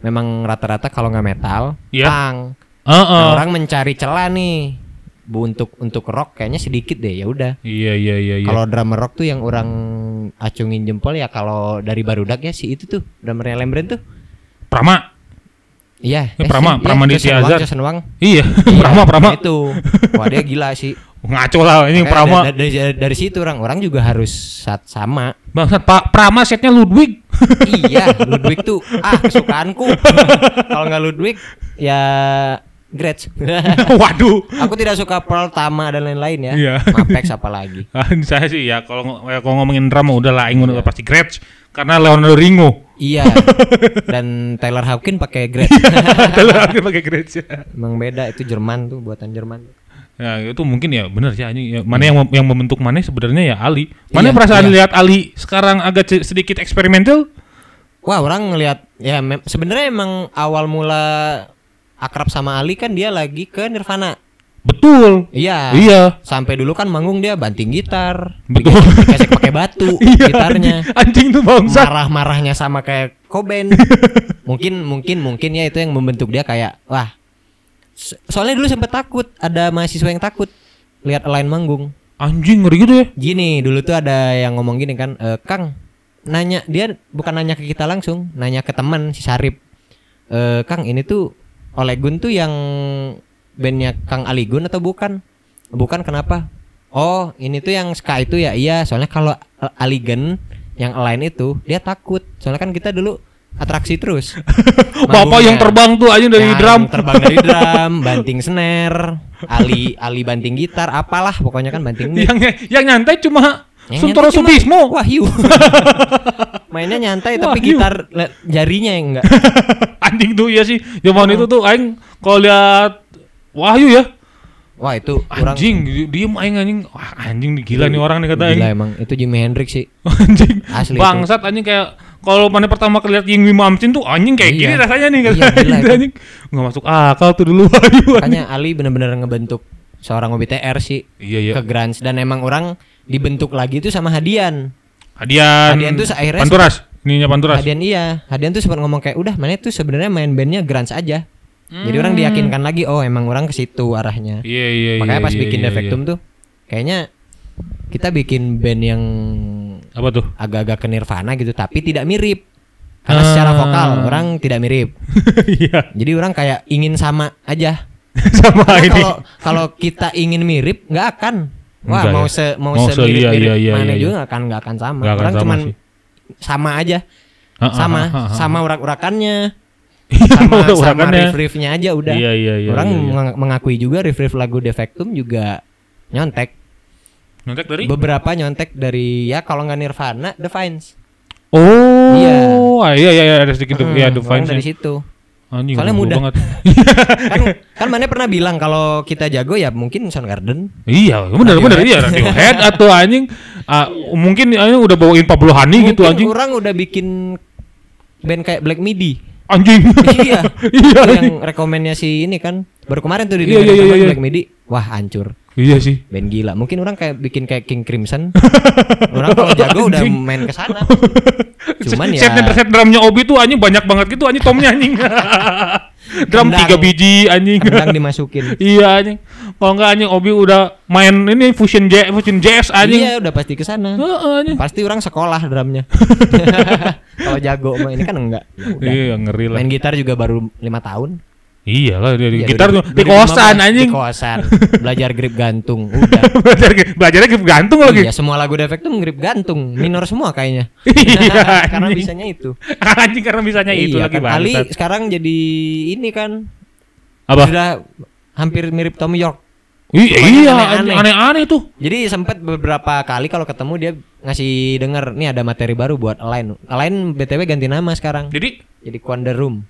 S2: memang rata-rata kalau nggak metal,
S1: Iya.
S2: punk.
S1: Heeh.
S2: Nah, orang mencari celah nih bu untuk untuk rock kayaknya sedikit deh ya udah
S1: Iya iya iya iya.
S2: kalau drummer rock tuh yang orang acungin jempol ya kalau dari barudak ya si itu tuh drummernya Lembren tuh
S1: Prama.
S2: Iya
S1: Eh, Prama- Prama di
S2: Josen Wang,
S1: Tiazar.
S2: Josen Wang.
S1: Iya,
S2: Iya,
S1: Prama Prama.
S2: itu wah dia gila sih
S1: Ngaco lah ini
S2: Makanya
S1: Prama.
S2: da- dari, dari, dari situ orang orang juga harus sat sama
S1: Bangsat Pak Prama setnya Ludwig.
S2: iya Ludwig tuh ah kesukaanku kalau nggak Ludwig ya Gretsch
S1: Waduh.
S2: aku tidak suka Pearl Tama dan lain-lain ya
S1: Iya.
S2: Mapex apalagi
S1: Ah, saya sih ya kalau ya, kalau ngomongin drama udah lah aing udah pasti Gretsch karena Leonardo Ringo.
S2: Iya. Dan Taylor Hawkins pakai grade.
S1: Kalau aku pakai Gretsch.
S2: Emang beda itu Jerman tuh buatan Jerman.
S1: Ya itu mungkin ya benar sih anjing. Ya, mana yang yang membentuk mana sebenarnya ya Ali. Mana
S2: Iya,
S1: perasaan
S2: iya.
S1: lihat Ali sekarang agak sedikit eksperimental?
S2: Wah, orang ngelihat ya sebenarnya emang awal mula akrab sama Ali kan dia lagi ke Nirvana.
S1: Betul.
S2: Iya.
S1: Iya.
S2: Sampai dulu kan manggung dia banting gitar.
S1: Betul.
S2: Dikasih pakai batu
S1: Iya,
S2: gitarnya.
S1: Anjing, anjing tuh bangsa.
S2: Marah-marahnya sama kayak Cobain. mungkin mungkin mungkin ya itu yang membentuk dia kayak wah. so- Soalnya dulu sempet takut, ada mahasiswa yang takut lihat Align manggung.
S1: Anjing ngeri gitu ya.
S2: Gini, dulu tuh ada yang ngomong gini kan, "Eh, Kang, nanya dia bukan nanya ke kita langsung, nanya ke teman si Sarip. Eh, Kang, ini tuh Olegun tuh yang bandnya Kang Aligun atau bukan? Bukan kenapa? Oh, ini tuh yang ska itu ya. Iya, soalnya kalau Aligen yang lain itu dia takut. Soalnya kan kita dulu atraksi terus.
S1: Bapak yang terbang tuh aja dari
S2: Yang
S1: drum.
S2: terbang dari drum, banting snare, Ali Ali banting gitar, apalah pokoknya kan banting
S1: yang yang nyantai cuma
S2: Yang
S1: Suntoro Subismo.
S2: Wahyu. Mainnya nyantai tapi
S1: Wahyu.
S2: gitar jarinya yang enggak.
S1: Anjing tuh iya sih. Zaman
S2: Oh.
S1: itu tuh aing kalau lihat Wahyu ya.
S2: Wah, itu orang
S1: Anjing, di- diem aing anjing. Wah, anjing gila nih orang nih kata aing.
S2: Gila emang itu Jimi Hendrix sih.
S1: anjing.
S2: Asli
S1: Bangsat anjing kayak kalau mana pertama kali lihat Yingwi Mamsin tuh anjing kayak
S2: Iya.
S1: gini rasanya nih kata
S2: Iya, gila itu.
S1: anjing. Nggak masuk akal tuh dulu Wahyu. anjing.
S2: Makanya Ali bener-bener ngebentuk seorang OBTR sih
S1: Iya iya.
S2: ke grunge dan emang orang dibentuk lagi itu sama Hadian.
S1: Hadian.
S2: Hadian tuh akhirnya
S1: Panturas. Ininya Panturas.
S2: Hadian iya, Hadian tuh sempat ngomong kayak udah mana tuh sebenarnya main bandnya grunge aja. Jadi orang
S1: Hmm.
S2: diyakinkan lagi oh emang orang ke situ arahnya.
S1: Iya iya iya.
S2: Makanya pas
S1: iya,
S2: bikin
S1: iya,
S2: Defectum
S1: iya.
S2: tuh kayaknya kita bikin band yang
S1: Apa tuh?
S2: agak-agak ke Nirvana gitu tapi tidak mirip. Karena
S1: Ah.
S2: secara vokal orang tidak mirip.
S1: Iya.
S2: Jadi orang kayak ingin sama aja.
S1: Sama ini.
S2: kalau kalau kita ingin mirip nggak akan. Wah,
S1: Enggak
S2: mau
S1: ya.
S2: se mau,
S1: Mau se- iya,
S2: mirip
S1: iya, iya,
S2: mana
S1: iya,
S2: juga nggak akan nggak akan sama.
S1: Akan
S2: orang
S1: sama
S2: cuman
S1: sih.
S2: sama aja.
S1: Ah, ah,
S2: sama
S1: ah.
S2: sama urak-urakannya. sama sama
S1: Urak-urakannya.
S2: riff-riffnya aja udah.
S1: Iya iya iya.
S2: orang
S1: iya, iya.
S2: meng- mengakui juga riff-riff lagu Defectum juga nyontek.
S1: Nyontek dari?
S2: Beberapa nyontek dari ya kalau nggak Nirvana, The Vines.
S1: Oh.
S2: Iya.
S1: Ah, iya iya iya ada sedikit
S2: Hmm,
S1: ya The Vines.
S2: dari situ.
S1: Anjing.
S2: Soalnya mudah.
S1: banget.
S2: kan kan mana pernah bilang kalau kita jago ya mungkin Soundgarden.
S1: Iya, benar benar iya Radiohead atau anjing ah, mungkin anjing udah bawain Pablo Honey gitu
S2: Mungkin
S1: anjing.
S2: orang udah bikin band kayak Black Midi.
S1: Anjing.
S2: iya.
S1: Iya.
S2: Yang rekomennya si ini kan baru kemarin tuh di
S1: Iya, iya, iya, iya.
S2: Black Midi. Wah, hancur.
S1: Iya sih.
S2: Band gila. Mungkin orang kayak bikin kayak King Crimson. orang kalau jago udah main ke sana. Cuman ya
S1: set set drumnya Obi tuh anjing banyak banget gitu anjing tomnya anjing. Drum tiga biji anjing.
S2: kendang dimasukin.
S1: iya anjing. Kalau enggak anjing Obi udah main ini fusion jazz, fusion jazz anjing.
S2: Iya, udah pasti ke sana.
S1: Anjing.
S2: Pasti orang sekolah drumnya. kalau jago mah ini kan enggak. Ya.
S1: Iya, ngeri lah.
S2: Main gitar juga baru lima tahun.
S1: Iya lah, di
S2: Iya,
S1: gitar tuh
S2: 2015,
S1: di kosan anjing.
S2: Di kosan. Belajar grip gantung. Udah.
S1: belajar belajarnya grip gantung lagi.
S2: Iya, semua lagu Defectum grip gantung. Minor semua kayaknya.
S1: Iya,
S2: Karena bisanya itu.
S1: anjing karena bisanya itu
S2: iya,
S1: lagi
S2: kan. Ali
S1: bangsat.
S2: sekarang jadi ini kan
S1: Apa?
S2: sudah hampir mirip Tom York.
S1: Iya, iya,
S2: aneh-aneh.
S1: aneh-aneh tuh.
S2: Jadi sempat beberapa kali kalau ketemu dia ngasih denger nih ada materi baru buat Align. Align BTW ganti nama sekarang.
S1: Jadi
S2: Jadi Quander Room.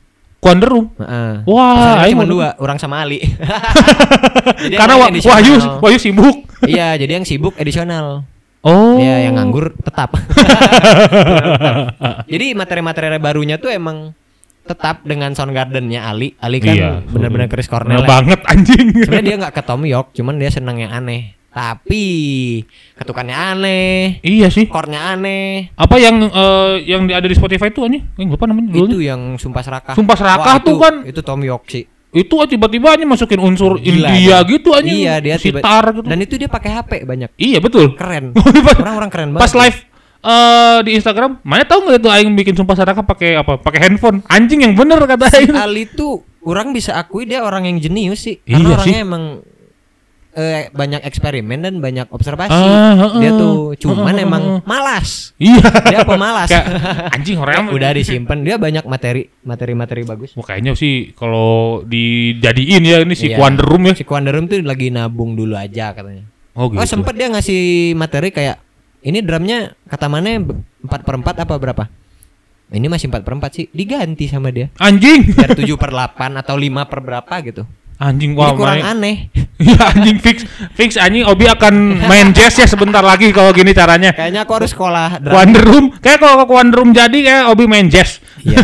S1: Quander Room.
S2: Heeh.
S1: Wah, aing
S2: cuma dua, orang sama Ali.
S1: Karena
S2: edisional.
S1: Wahyu Wahyu sibuk.
S2: iya, jadi yang sibuk edisional.
S1: Oh.
S2: Ya, yang nganggur tetap. Jadi materi-materi barunya tuh emang tetap dengan Soundgarden-nya Ali. Ali kan
S1: Iya.
S2: bener-bener Chris
S1: Cornell
S2: Cornell. ya.
S1: banget anjing.
S2: Sebenarnya dia nggak ke Tom York, cuman dia seneng yang aneh. Tapi ketukannya aneh,
S1: iya sih.
S2: chordnya aneh.
S1: Apa yang eh, yang ada di Spotify tuh anjing? Yang lupa namanya.
S2: Itu yang sumpah serakah.
S1: Sumpah serakah
S2: Wah,
S1: tuh
S2: itu-
S1: kan.
S2: Itu Tom York sih.
S1: Itu aja tiba-tiba aja masukin unsur
S2: Gila
S1: India
S2: dia.
S1: gitu anjing.
S2: Iya, dia tiba-
S1: sitar gitu.
S2: Dan itu dia pakai HP banyak.
S1: Iya, betul.
S2: Keren. Orang-orang keren banget.
S1: Pas live eh di Instagram, mana tahu nggak itu aing bikin sumpah serakah pakai apa? Pakai handphone. Anjing yang bener kata
S2: si
S1: aing.
S2: Ali tuh orang bisa akui dia orang yang jenius sih.
S1: Iya
S2: Karena
S1: sih.
S2: orangnya emang eh, banyak eksperimen dan banyak observasi.
S1: Ah, heeh.
S2: dia tuh cuman
S1: Heeh,
S2: emang malas.
S1: Iya.
S2: Dia pemalas.
S1: Kayak anjing orang
S2: Udah disimpan. Dia banyak materi materi-materi bagus.
S1: Wah, kayaknya sih kalau dijadiin ya ini si
S2: Iya.
S1: Quander Room ya.
S2: Si Quanderum tuh lagi nabung dulu aja katanya.
S1: Oh gitu.
S2: Oh sempet dia ngasih materi kayak ini drumnya kata mana empat per empat apa berapa? Ini masih empat per empat sih. Diganti sama dia.
S1: Anjing.
S2: Biar tujuh per delapan atau lima per berapa gitu.
S1: Anjing wah
S2: kurang
S1: main.
S2: aneh.
S1: Iya anjing fix fix anjing Obi akan main jazz ya sebentar lagi kalau gini caranya.
S2: Kayaknya aku harus sekolah drum.
S1: Quander Room kayak kalau ke Quander Room jadi kayak Obi main jazz.
S2: Iya.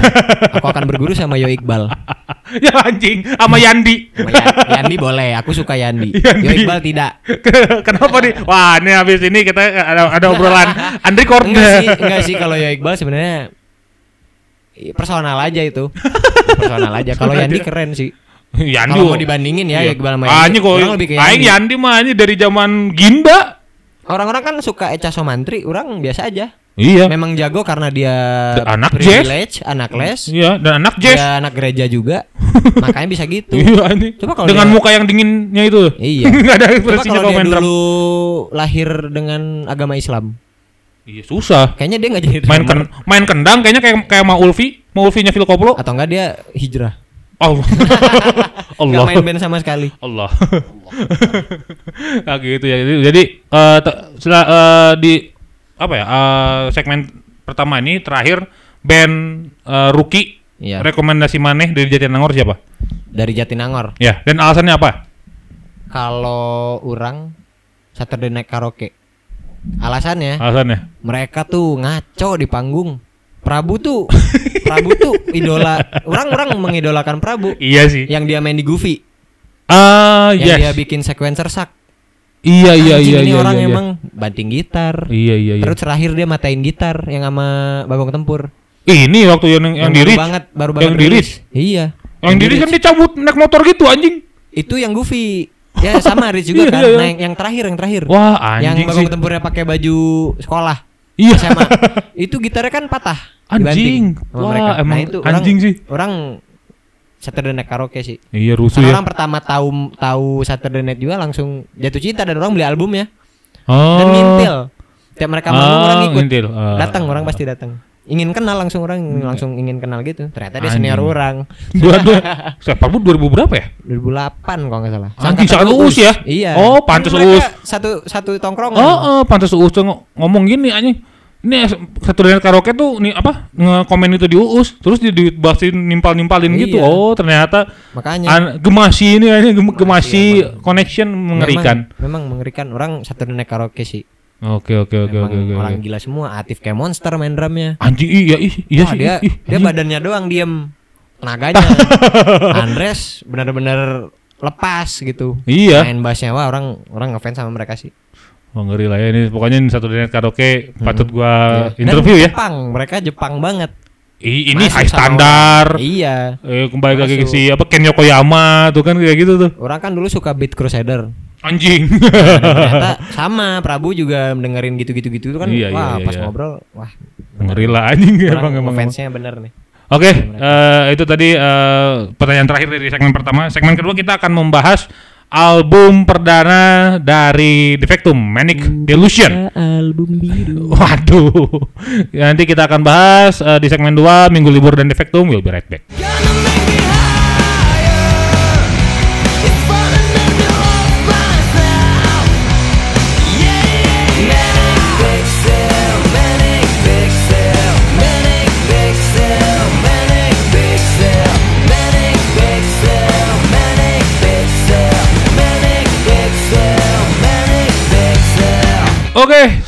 S2: Aku akan berguru sama Yo Iqbal.
S1: ya anjing sama Yandi.
S2: Sama Yan- Yandi boleh, aku suka Yandi.
S1: Yandi.
S2: Yo Iqbal tidak.
S1: Kenapa nih? Wah, ini habis ini kita ada ada obrolan Andri Kord.
S2: Enggak sih, enggak sih kalau Yo Iqbal sebenarnya personal aja itu. Personal aja. Kalau Yandi keren sih.
S1: Yandi.
S2: Kalau mau dibandingin ya Yo Iqbal sama Yandi.
S1: Kok aing
S2: Yandi.
S1: Mah anjing dari zaman Ginda.
S2: Orang-orang kan suka Echa Somantri, orang biasa aja.
S1: Iya.
S2: Memang jago karena dia
S1: Anak
S2: privilege, anak les,
S1: Iya, dan anak jazz.
S2: dia anak gereja juga. makanya bisa gitu.
S1: Iya anjing.
S2: Coba kalau
S1: dengan
S2: dia-
S1: muka yang dinginnya itu.
S2: Iya.
S1: Enggak ada ekspresinya
S2: kalau
S1: main
S2: dulu lahir dengan agama Islam.
S1: Iya susah.
S2: Kayaknya dia nggak jadi
S1: Main ken main kendang kayaknya kayak kayak Ma Ulfi, Ma Ulfinya Phil Koplo.
S2: atau enggak dia hijrah.
S1: Allah. Allah.
S2: main band sama sekali.
S1: Allah. nah gitu ya. Jadi, jadi eh, te- setelah eh, di apa ya? eh, segmen pertama ini terakhir band eh, Rookie
S2: Iya.
S1: rekomendasi maneh dari Jatinangor siapa?
S2: Dari Jatinangor.
S1: Ya, dan alasannya apa?
S2: Kalau orang Saturday Night Karaoke. Alasannya
S1: Alasannya?
S2: mereka tuh ngaco di panggung. Prabu tuh Prabu tuh idola. Orang-orang mengidolakan Prabu
S1: Iya sih.
S2: yang dia main di Goofy,
S1: Ah,
S2: yang dia bikin sequencer sak.
S1: Iya, iya,
S2: Anjing,
S1: iya,
S2: ini
S1: iya.
S2: orang
S1: iya, iya.
S2: emang banting gitar.
S1: Iya, iya, iya.
S2: Terus terakhir dia matain gitar yang sama Bagong Tempur.
S1: Ini waktu yang yang, di
S2: baru
S1: Reach.
S2: banget, baru
S1: Yang
S2: banget
S1: di
S2: rilis.
S1: Reach.
S2: Iya.
S1: Yang di Reach kan dia cabut naik motor gitu anjing.
S2: Itu yang Goofy. Ya sama Rich juga
S1: Iya,
S2: kan.
S1: iya, iya.
S2: Nah, yang, yang terakhir, yang terakhir.
S1: Wah,
S2: yang
S1: anjing
S2: Bagong
S1: sih.
S2: Tempurnya pakai baju sekolah.
S1: Iya.
S2: SMA. itu gitarnya kan patah.
S1: Anjing. Wah,
S2: mereka. Nah,
S1: emang
S2: itu
S1: anjing
S2: orang,
S1: sih.
S2: Orang Saturday Night Karaoke sih.
S1: Iya, rusuh
S2: Karena
S1: ya.
S2: orang pertama tahu tahu Saturday Night juga langsung jatuh cinta dan orang beli albumnya
S1: Oh.
S2: dan ngintil. Tiap mereka manggung orang
S1: Ah,
S2: ikut.
S1: ngintil. Ah.
S2: Datang orang pasti datang. Ingin kenal langsung orang langsung ingin kenal gitu. Ternyata dia senior
S1: Anjing.
S2: orang.
S1: Dua dua. Siapa pun 2000 berapa ya?
S2: 2008 kalau nggak salah.
S1: Anjing, sangat uus ya?
S2: Iya.
S1: Oh, pantes
S2: mereka
S1: uus.
S2: Satu satu tongkrongan.
S1: Oh, oh pantas Uus tuh ng- ngomong gini anjing. Ini satu dari karaoke tuh nih apa nge-komen itu di Uus terus di dibahasin nimpal-nimpalin gitu.
S2: Iya.
S1: Oh, ternyata
S2: Makanya
S1: an- gemasi ini anjing gem- gemasi connection mengerikan.
S2: Memang, memang mengerikan orang Saturday Night Karaoke sih.
S1: Oke, oke, oke, oke, oke.
S2: orang gila semua, aktif kayak monster main drumnya.
S1: Anjing iya ih, iya
S2: Wah,
S1: sih.
S2: dia
S1: ih,
S2: dia
S1: anjing.
S2: badannya doang diem. Tenaganya. Andres benar-benar lepas gitu.
S1: Iya.
S2: Main bassnya wah orang orang ngefans sama mereka sih.
S1: Oh, ngeri lah ya ini pokoknya ini satu dari karaoke patut gua
S2: Iya. Dan
S1: interview ya.
S2: Jepang, mereka Jepang banget.
S1: I- ini
S2: Masuk
S1: high standar.
S2: orang. Iya.
S1: Eh, kembali lagi ke si apa Ken Yokoyama tuh kan kayak gitu tuh.
S2: Orang kan dulu suka Beat Crusader.
S1: Anjing.
S2: Ternyata sama Prabu juga dengerin gitu-gitu gitu itu kan
S1: Iya,
S2: wah
S1: iya,
S2: pas
S1: iya.
S2: ngobrol wah
S1: ngeri lah anjing
S2: orang
S1: emang emang.
S2: fansnya bener nih.
S1: Oke, eh, itu tadi eh, pertanyaan terakhir dari segmen pertama. Segmen kedua kita akan membahas album perdana dari Defectum, Manic Delusion.
S2: album biru.
S1: Waduh. Nanti kita akan bahas eh, di segmen 2 Minggu Libur dan Defectum. We'll be right back.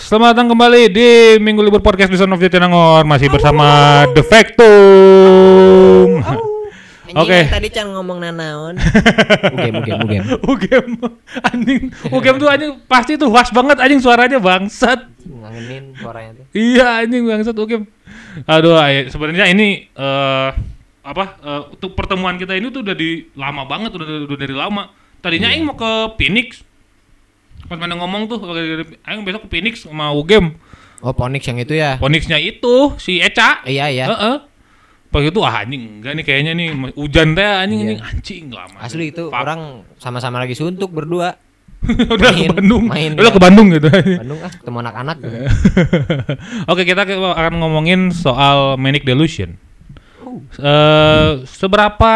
S1: Selamat datang kembali di Minggu Libur Podcast di Son of Jatinangor masih bersama Defectum. Oke.
S2: Tadi Chan ngomong nanaon. Ugem, ugem, ugem.
S1: Ugem anjing, Ugem tuh anjing pasti tuh was banget anjing suaranya bangsat.
S2: Ngangenin suaranya tuh.
S1: Iya anjing bangsat Ugem. Aduh, sebenarnya ini eh apa eh, untuk pertemuan kita ini tuh udah di lama banget udah, udah dari lama. Tadinya aing mau ke Phoenix. Pas mana ngomong tuh aing besok ke Phoenix sama Ugem.
S2: Oh, Ponix yang itu ya.
S1: Phoenixnya itu si Eca.
S2: Iya, iya.
S1: Heeh. Pas itu ah anjing enggak nih kayaknya nih hujan teh anjing
S2: Iya.
S1: anjing lama.
S2: Asli itu
S1: Fuck.
S2: orang sama-sama lagi suntuk berdua.
S1: udah ke
S2: main-
S1: Bandung.
S2: main
S1: udah
S2: ya.
S1: ke Bandung gitu.
S2: Bandung ah, ketemu anak-anak. gitu.
S1: Oke, kita ke- akan ngomongin soal Manic Delusion.
S2: Oh.
S1: Eh, seberapa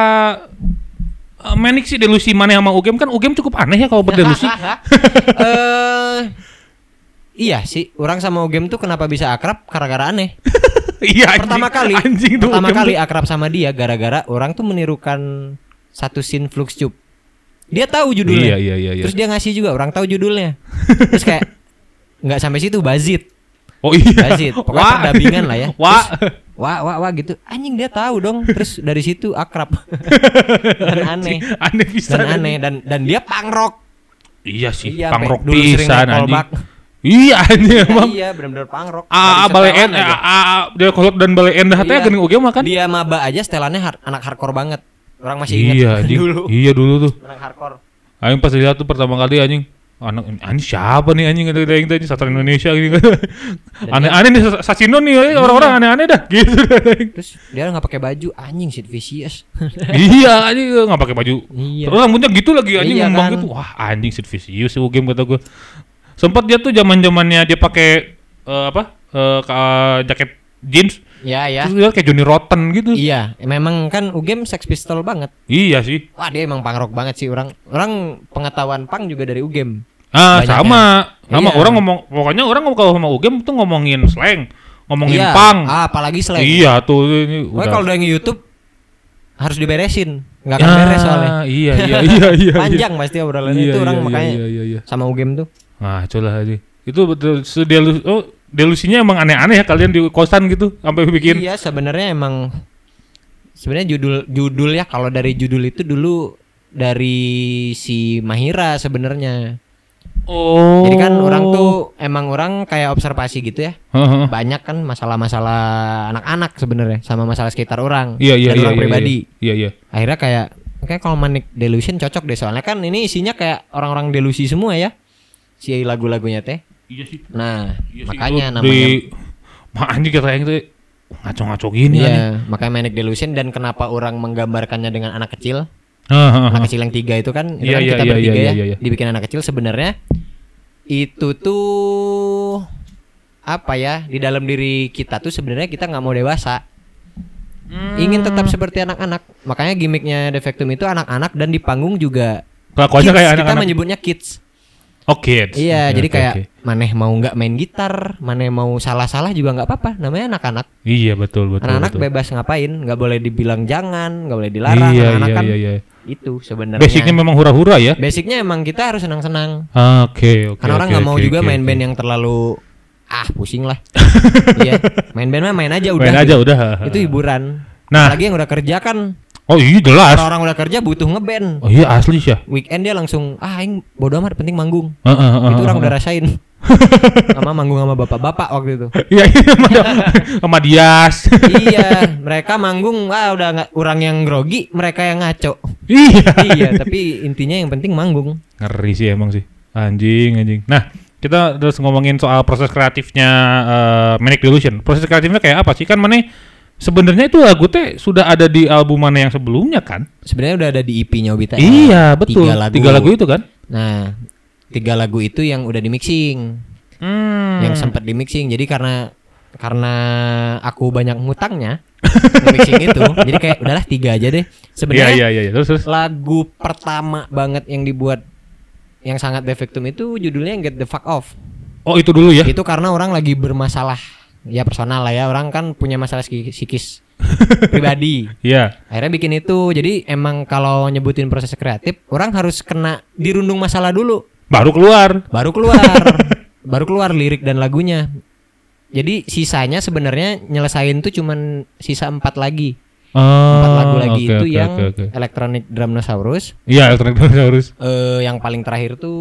S1: eh, manic sih delusi mana sama Ugem kan Ugem cukup aneh ya kalau berdelusi.
S2: Eh Iya sih, orang sama Ugem tuh kenapa bisa akrab gara-gara aneh.
S1: iya anjing.
S2: Pertama kali,
S1: anjing tuh
S2: pertama
S1: Ugem
S2: kali
S1: tuh.
S2: akrab sama dia gara-gara orang tuh menirukan satu scene Flux Tube. Dia tahu judulnya.
S1: Iya iya iya iya.
S2: Terus dia ngasih juga, orang tahu judulnya. Terus kayak nggak sampai situ Bazit.
S1: oh iya.
S2: Bazit. Pokoknya
S1: Wah.
S2: lah ya.
S1: Wah.
S2: Terus, wah wah wah gitu. Anjing dia tahu dong. Terus dari situ akrab. dan aneh.
S1: aneh bisa.
S2: Dan aneh dan dan dia punk rock.
S1: Iya sih,
S2: Iya,
S1: pisan
S2: naik
S1: anjing. Iya anjing emang.
S2: Iya, benar-benar punk rock.
S1: Ah, balai en,
S2: aja.
S1: ah, ah, dia kolot dan balai endah teh
S2: Iya.
S1: geuning Ugem mah kan?
S2: Dia maba aja setelannya har- anak hardcore banget. Orang masih ingat
S1: Iya
S2: dulu.
S1: Iya dulu tuh.
S2: Anak hardcore.
S1: Aing pas lihat tuh pertama kali anjing anak anjing siapa nih anjing kata aing tadi sastra Indonesia gitu aneh-aneh nih Sa- Sasino nih eh, orang-orang aneh-aneh dah gitu.
S2: Terus dia nggak pakai baju, anjing Sid Vicious.
S1: iya anjing nggak pakai baju
S2: Iya.
S1: terus rambutnya gitu lagi anjing
S2: Iya
S1: ngembang
S2: kan.
S1: gitu wah anjing Sid Vicious tuh game kata gue sempat dia tuh zaman zamannya dia pakai eh, apa eh, ka- jaket jeans
S2: Ya ya.
S1: terus dia kayak Johnny Rotten gitu.
S2: Iya, memang kan UGM Sex Pistol banget.
S1: Iya sih.
S2: Wah, dia emang punk rock banget sih orang. Orang pengetahuan punk juga dari UGM.
S1: Ah,
S2: Banyaknya.
S1: sama. Sama
S2: Iya.
S1: orang ngomong pokoknya orang kalau sama UGM tuh ngomongin slang, ngomongin
S2: iya.
S1: punk.
S2: Ah, apalagi slang.
S1: Iya tuh ini udah.
S2: kalau udah nge-YouTube harus diberesin. Enggak
S1: Ya,
S2: akan beres soalnya.
S1: Iya iya iya iya.
S2: Panjang pasti obrolannya
S1: Iya,
S2: itu orang
S1: iya,
S2: makanya
S1: Iya iya iya.
S2: sama UGM tuh.
S1: Nah, coba aja. Itu betul sedelus oh delusinya emang aneh-aneh ya kalian di kosan gitu sampai bikin.
S2: Iya, sebenarnya emang sebenarnya judul judul ya kalau dari judul itu dulu dari si Mahira sebenarnya.
S1: Oh.
S2: Jadi kan orang tuh emang orang kayak observasi gitu ya.
S1: Heeh.
S2: Banyak kan masalah-masalah anak-anak sebenarnya sama masalah sekitar orang
S1: Iya iya
S2: dan
S1: iya.
S2: orang
S1: iya,
S2: pribadi.
S1: Iya iya.
S2: Akhirnya kayak kayak kalau Manic Delusion cocok deh soalnya kan ini isinya kayak orang-orang delusi semua ya. Si lagu-lagunya teh.
S1: Iya sih.
S2: Nah,
S1: Iya sih,
S2: makanya
S1: itu
S2: namanya
S1: di Mak anjing kata yang itu ngaco-ngaco gini.
S2: Iya, makanya Manic Delusion dan kenapa orang menggambarkannya dengan anak kecil?
S1: Heeh.
S2: Anak kecil yang tiga itu kan, itu
S1: Iya,
S2: kan
S1: iya,
S2: kita
S1: iya,
S2: bertiga
S1: iya,
S2: ya,
S1: iya, iya.
S2: dibikin anak kecil sebenarnya itu tuh apa ya di dalam diri kita tuh sebenarnya kita nggak mau dewasa ingin tetap seperti anak-anak makanya gimmicknya Defectum itu anak-anak dan di panggung juga
S1: Kelakuannya kayak
S2: kita
S1: anak-anak.
S2: menyebutnya kids
S1: Oh kids.
S2: iya
S1: Oke,
S2: jadi kayak
S1: oke.
S2: maneh mau nggak main gitar maneh mau salah-salah juga nggak apa-apa namanya anak-anak
S1: Iya betul betul.
S2: anak-anak bebas ngapain nggak boleh dibilang jangan nggak boleh dilarang
S1: Iya
S2: anak-anak
S1: iya
S2: kan
S1: iya iya.
S2: Itu sebenarnya
S1: Basicnya memang hura-hura ya.
S2: basicnya emang kita harus senang-senang
S1: Oke oke.
S2: karena orang nggak mau
S1: oke,
S2: juga
S1: oke,
S2: main
S1: oke.
S2: band yang terlalu ah pusing lah iya main band mah main aja udah
S1: Main aja udah.
S2: itu hiburan
S1: Nah.
S2: apalagi yang udah kerja kan
S1: Oh iya jelas.
S2: kalau orang udah kerja butuh ngeband
S1: Oh iya asli sih ya.
S2: weekend dia langsung ah aing bodo amat penting manggung
S1: Heeh, heeh,
S2: itu orang
S1: heeh.
S2: udah rasain sama manggung sama bapak-bapak waktu itu
S1: Iya iya sama, Dias.
S2: iya mereka manggung wah udah nggak orang yang grogi mereka yang ngaco
S1: iya.
S2: iya tapi intinya yang penting manggung
S1: Ngeri sih emang sih. Anjing anjing. Nah kita terus ngomongin soal proses kreatifnya eh, Manic Delusion. Proses kreatifnya kayak apa sih kan mana? Sebenarnya itu lagu teh sudah ada di album mana yang sebelumnya kan?
S2: sebenarnya udah ada di EP-nya Obita
S1: Iya betul.
S2: tiga lagu.
S1: itu kan?
S2: nah tiga lagu itu yang udah di mixing
S1: Hmm.
S2: yang sempat di mixing jadi karena karena aku banyak ngutangnya mixing itu jadi kayak udahlah tiga aja deh sebenarnya
S1: iya iya iya. terus terus.
S2: lagu pertama banget yang dibuat yang sangat defektum itu judulnya Get the Fuck Off
S1: Oh itu dulu ya?
S2: itu karena orang lagi bermasalah ya personal lah ya orang kan punya masalah psiki- psikis pribadi
S1: Iya.
S2: akhirnya bikin itu jadi emang kalau nyebutin proses kreatif orang harus kena dirundung masalah dulu
S1: Baru keluar.
S2: baru keluar baru keluar lirik dan lagunya jadi sisanya sebenarnya nyelesain tuh cuman sisa empat lagi empat
S1: Oh,
S2: lagu lagi
S1: oke,
S2: itu
S1: oke,
S2: yang
S1: oke, oke.
S2: Electronic Drumnosaurus
S1: Iya elektronik dinosaurus.
S2: eh yang paling terakhir tuh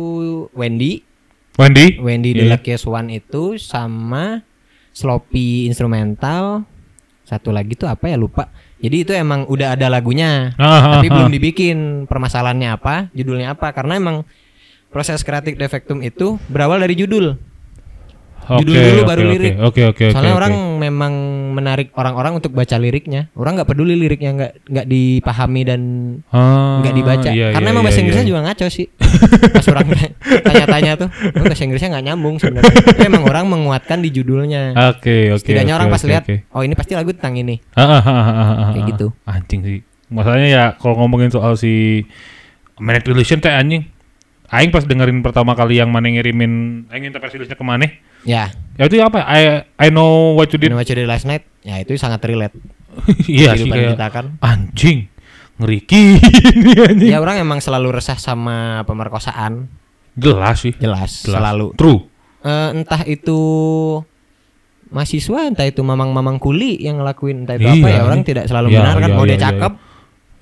S2: Wendy
S1: Wendy.
S2: Wendy
S1: Iya.
S2: The Luckiest One itu sama Sloppy Instrumental satu lagi tuh apa ya lupa jadi itu emang udah ada lagunya
S1: Ah,
S2: tapi
S1: ah,
S2: belum
S1: ah.
S2: dibikin permasalahannya apa judulnya apa karena emang proses kreatif defektum itu berawal dari judul
S1: Oke,
S2: judul dulu
S1: oke,
S2: baru
S1: oke.
S2: lirik.
S1: Oke oke oke.
S2: soalnya
S1: oke.
S2: orang memang menarik orang-orang untuk baca liriknya orang nggak peduli liriknya nggak nggak dipahami dan
S1: Ah,
S2: nggak dibaca
S1: iya,
S2: karena
S1: iya,
S2: emang
S1: iya,
S2: bahasa
S1: iya.
S2: Inggrisnya juga ngaco sih pas orang tanya-tanya tuh "Oh, bahasa Inggrisnya nggak nyambung sebenarnya tapi emang orang menguatkan di judulnya
S1: Oke oke.
S2: setidaknya
S1: oke,
S2: orang pas
S1: oke,
S2: lihat oh ini pasti lagu tentang ini
S1: Ah, ah, ah, ah, ah, ah,
S2: Kayak
S1: ah.
S2: gitu.
S1: Anjing sih. Masalahnya ya kalau ngomongin soal si Manic Delusion teh anjing. Aing pas dengerin pertama kali yang mana ngirimin Aing versi listnya ke mana
S2: ya
S1: Ya itu apa? I I know what you did.
S2: Ini What You Did Last Night ya itu sangat relate
S1: Iya sih kayak
S2: kita kan
S1: anjing ngeri gini anjing.
S2: ya orang emang selalu resah sama pemerkosaan
S1: Jelas sih.
S2: jelas,
S1: Jelas.
S2: selalu
S1: True.
S2: Eh, entah itu mahasiswa entah itu mamang-mamang kuli yang ngelakuin entah itu apa
S1: Iya,
S2: ya orang
S1: ini.
S2: tidak selalu
S1: Iya,
S2: benar kan
S1: iya,
S2: mau
S1: iya,
S2: dia
S1: iya,
S2: cakep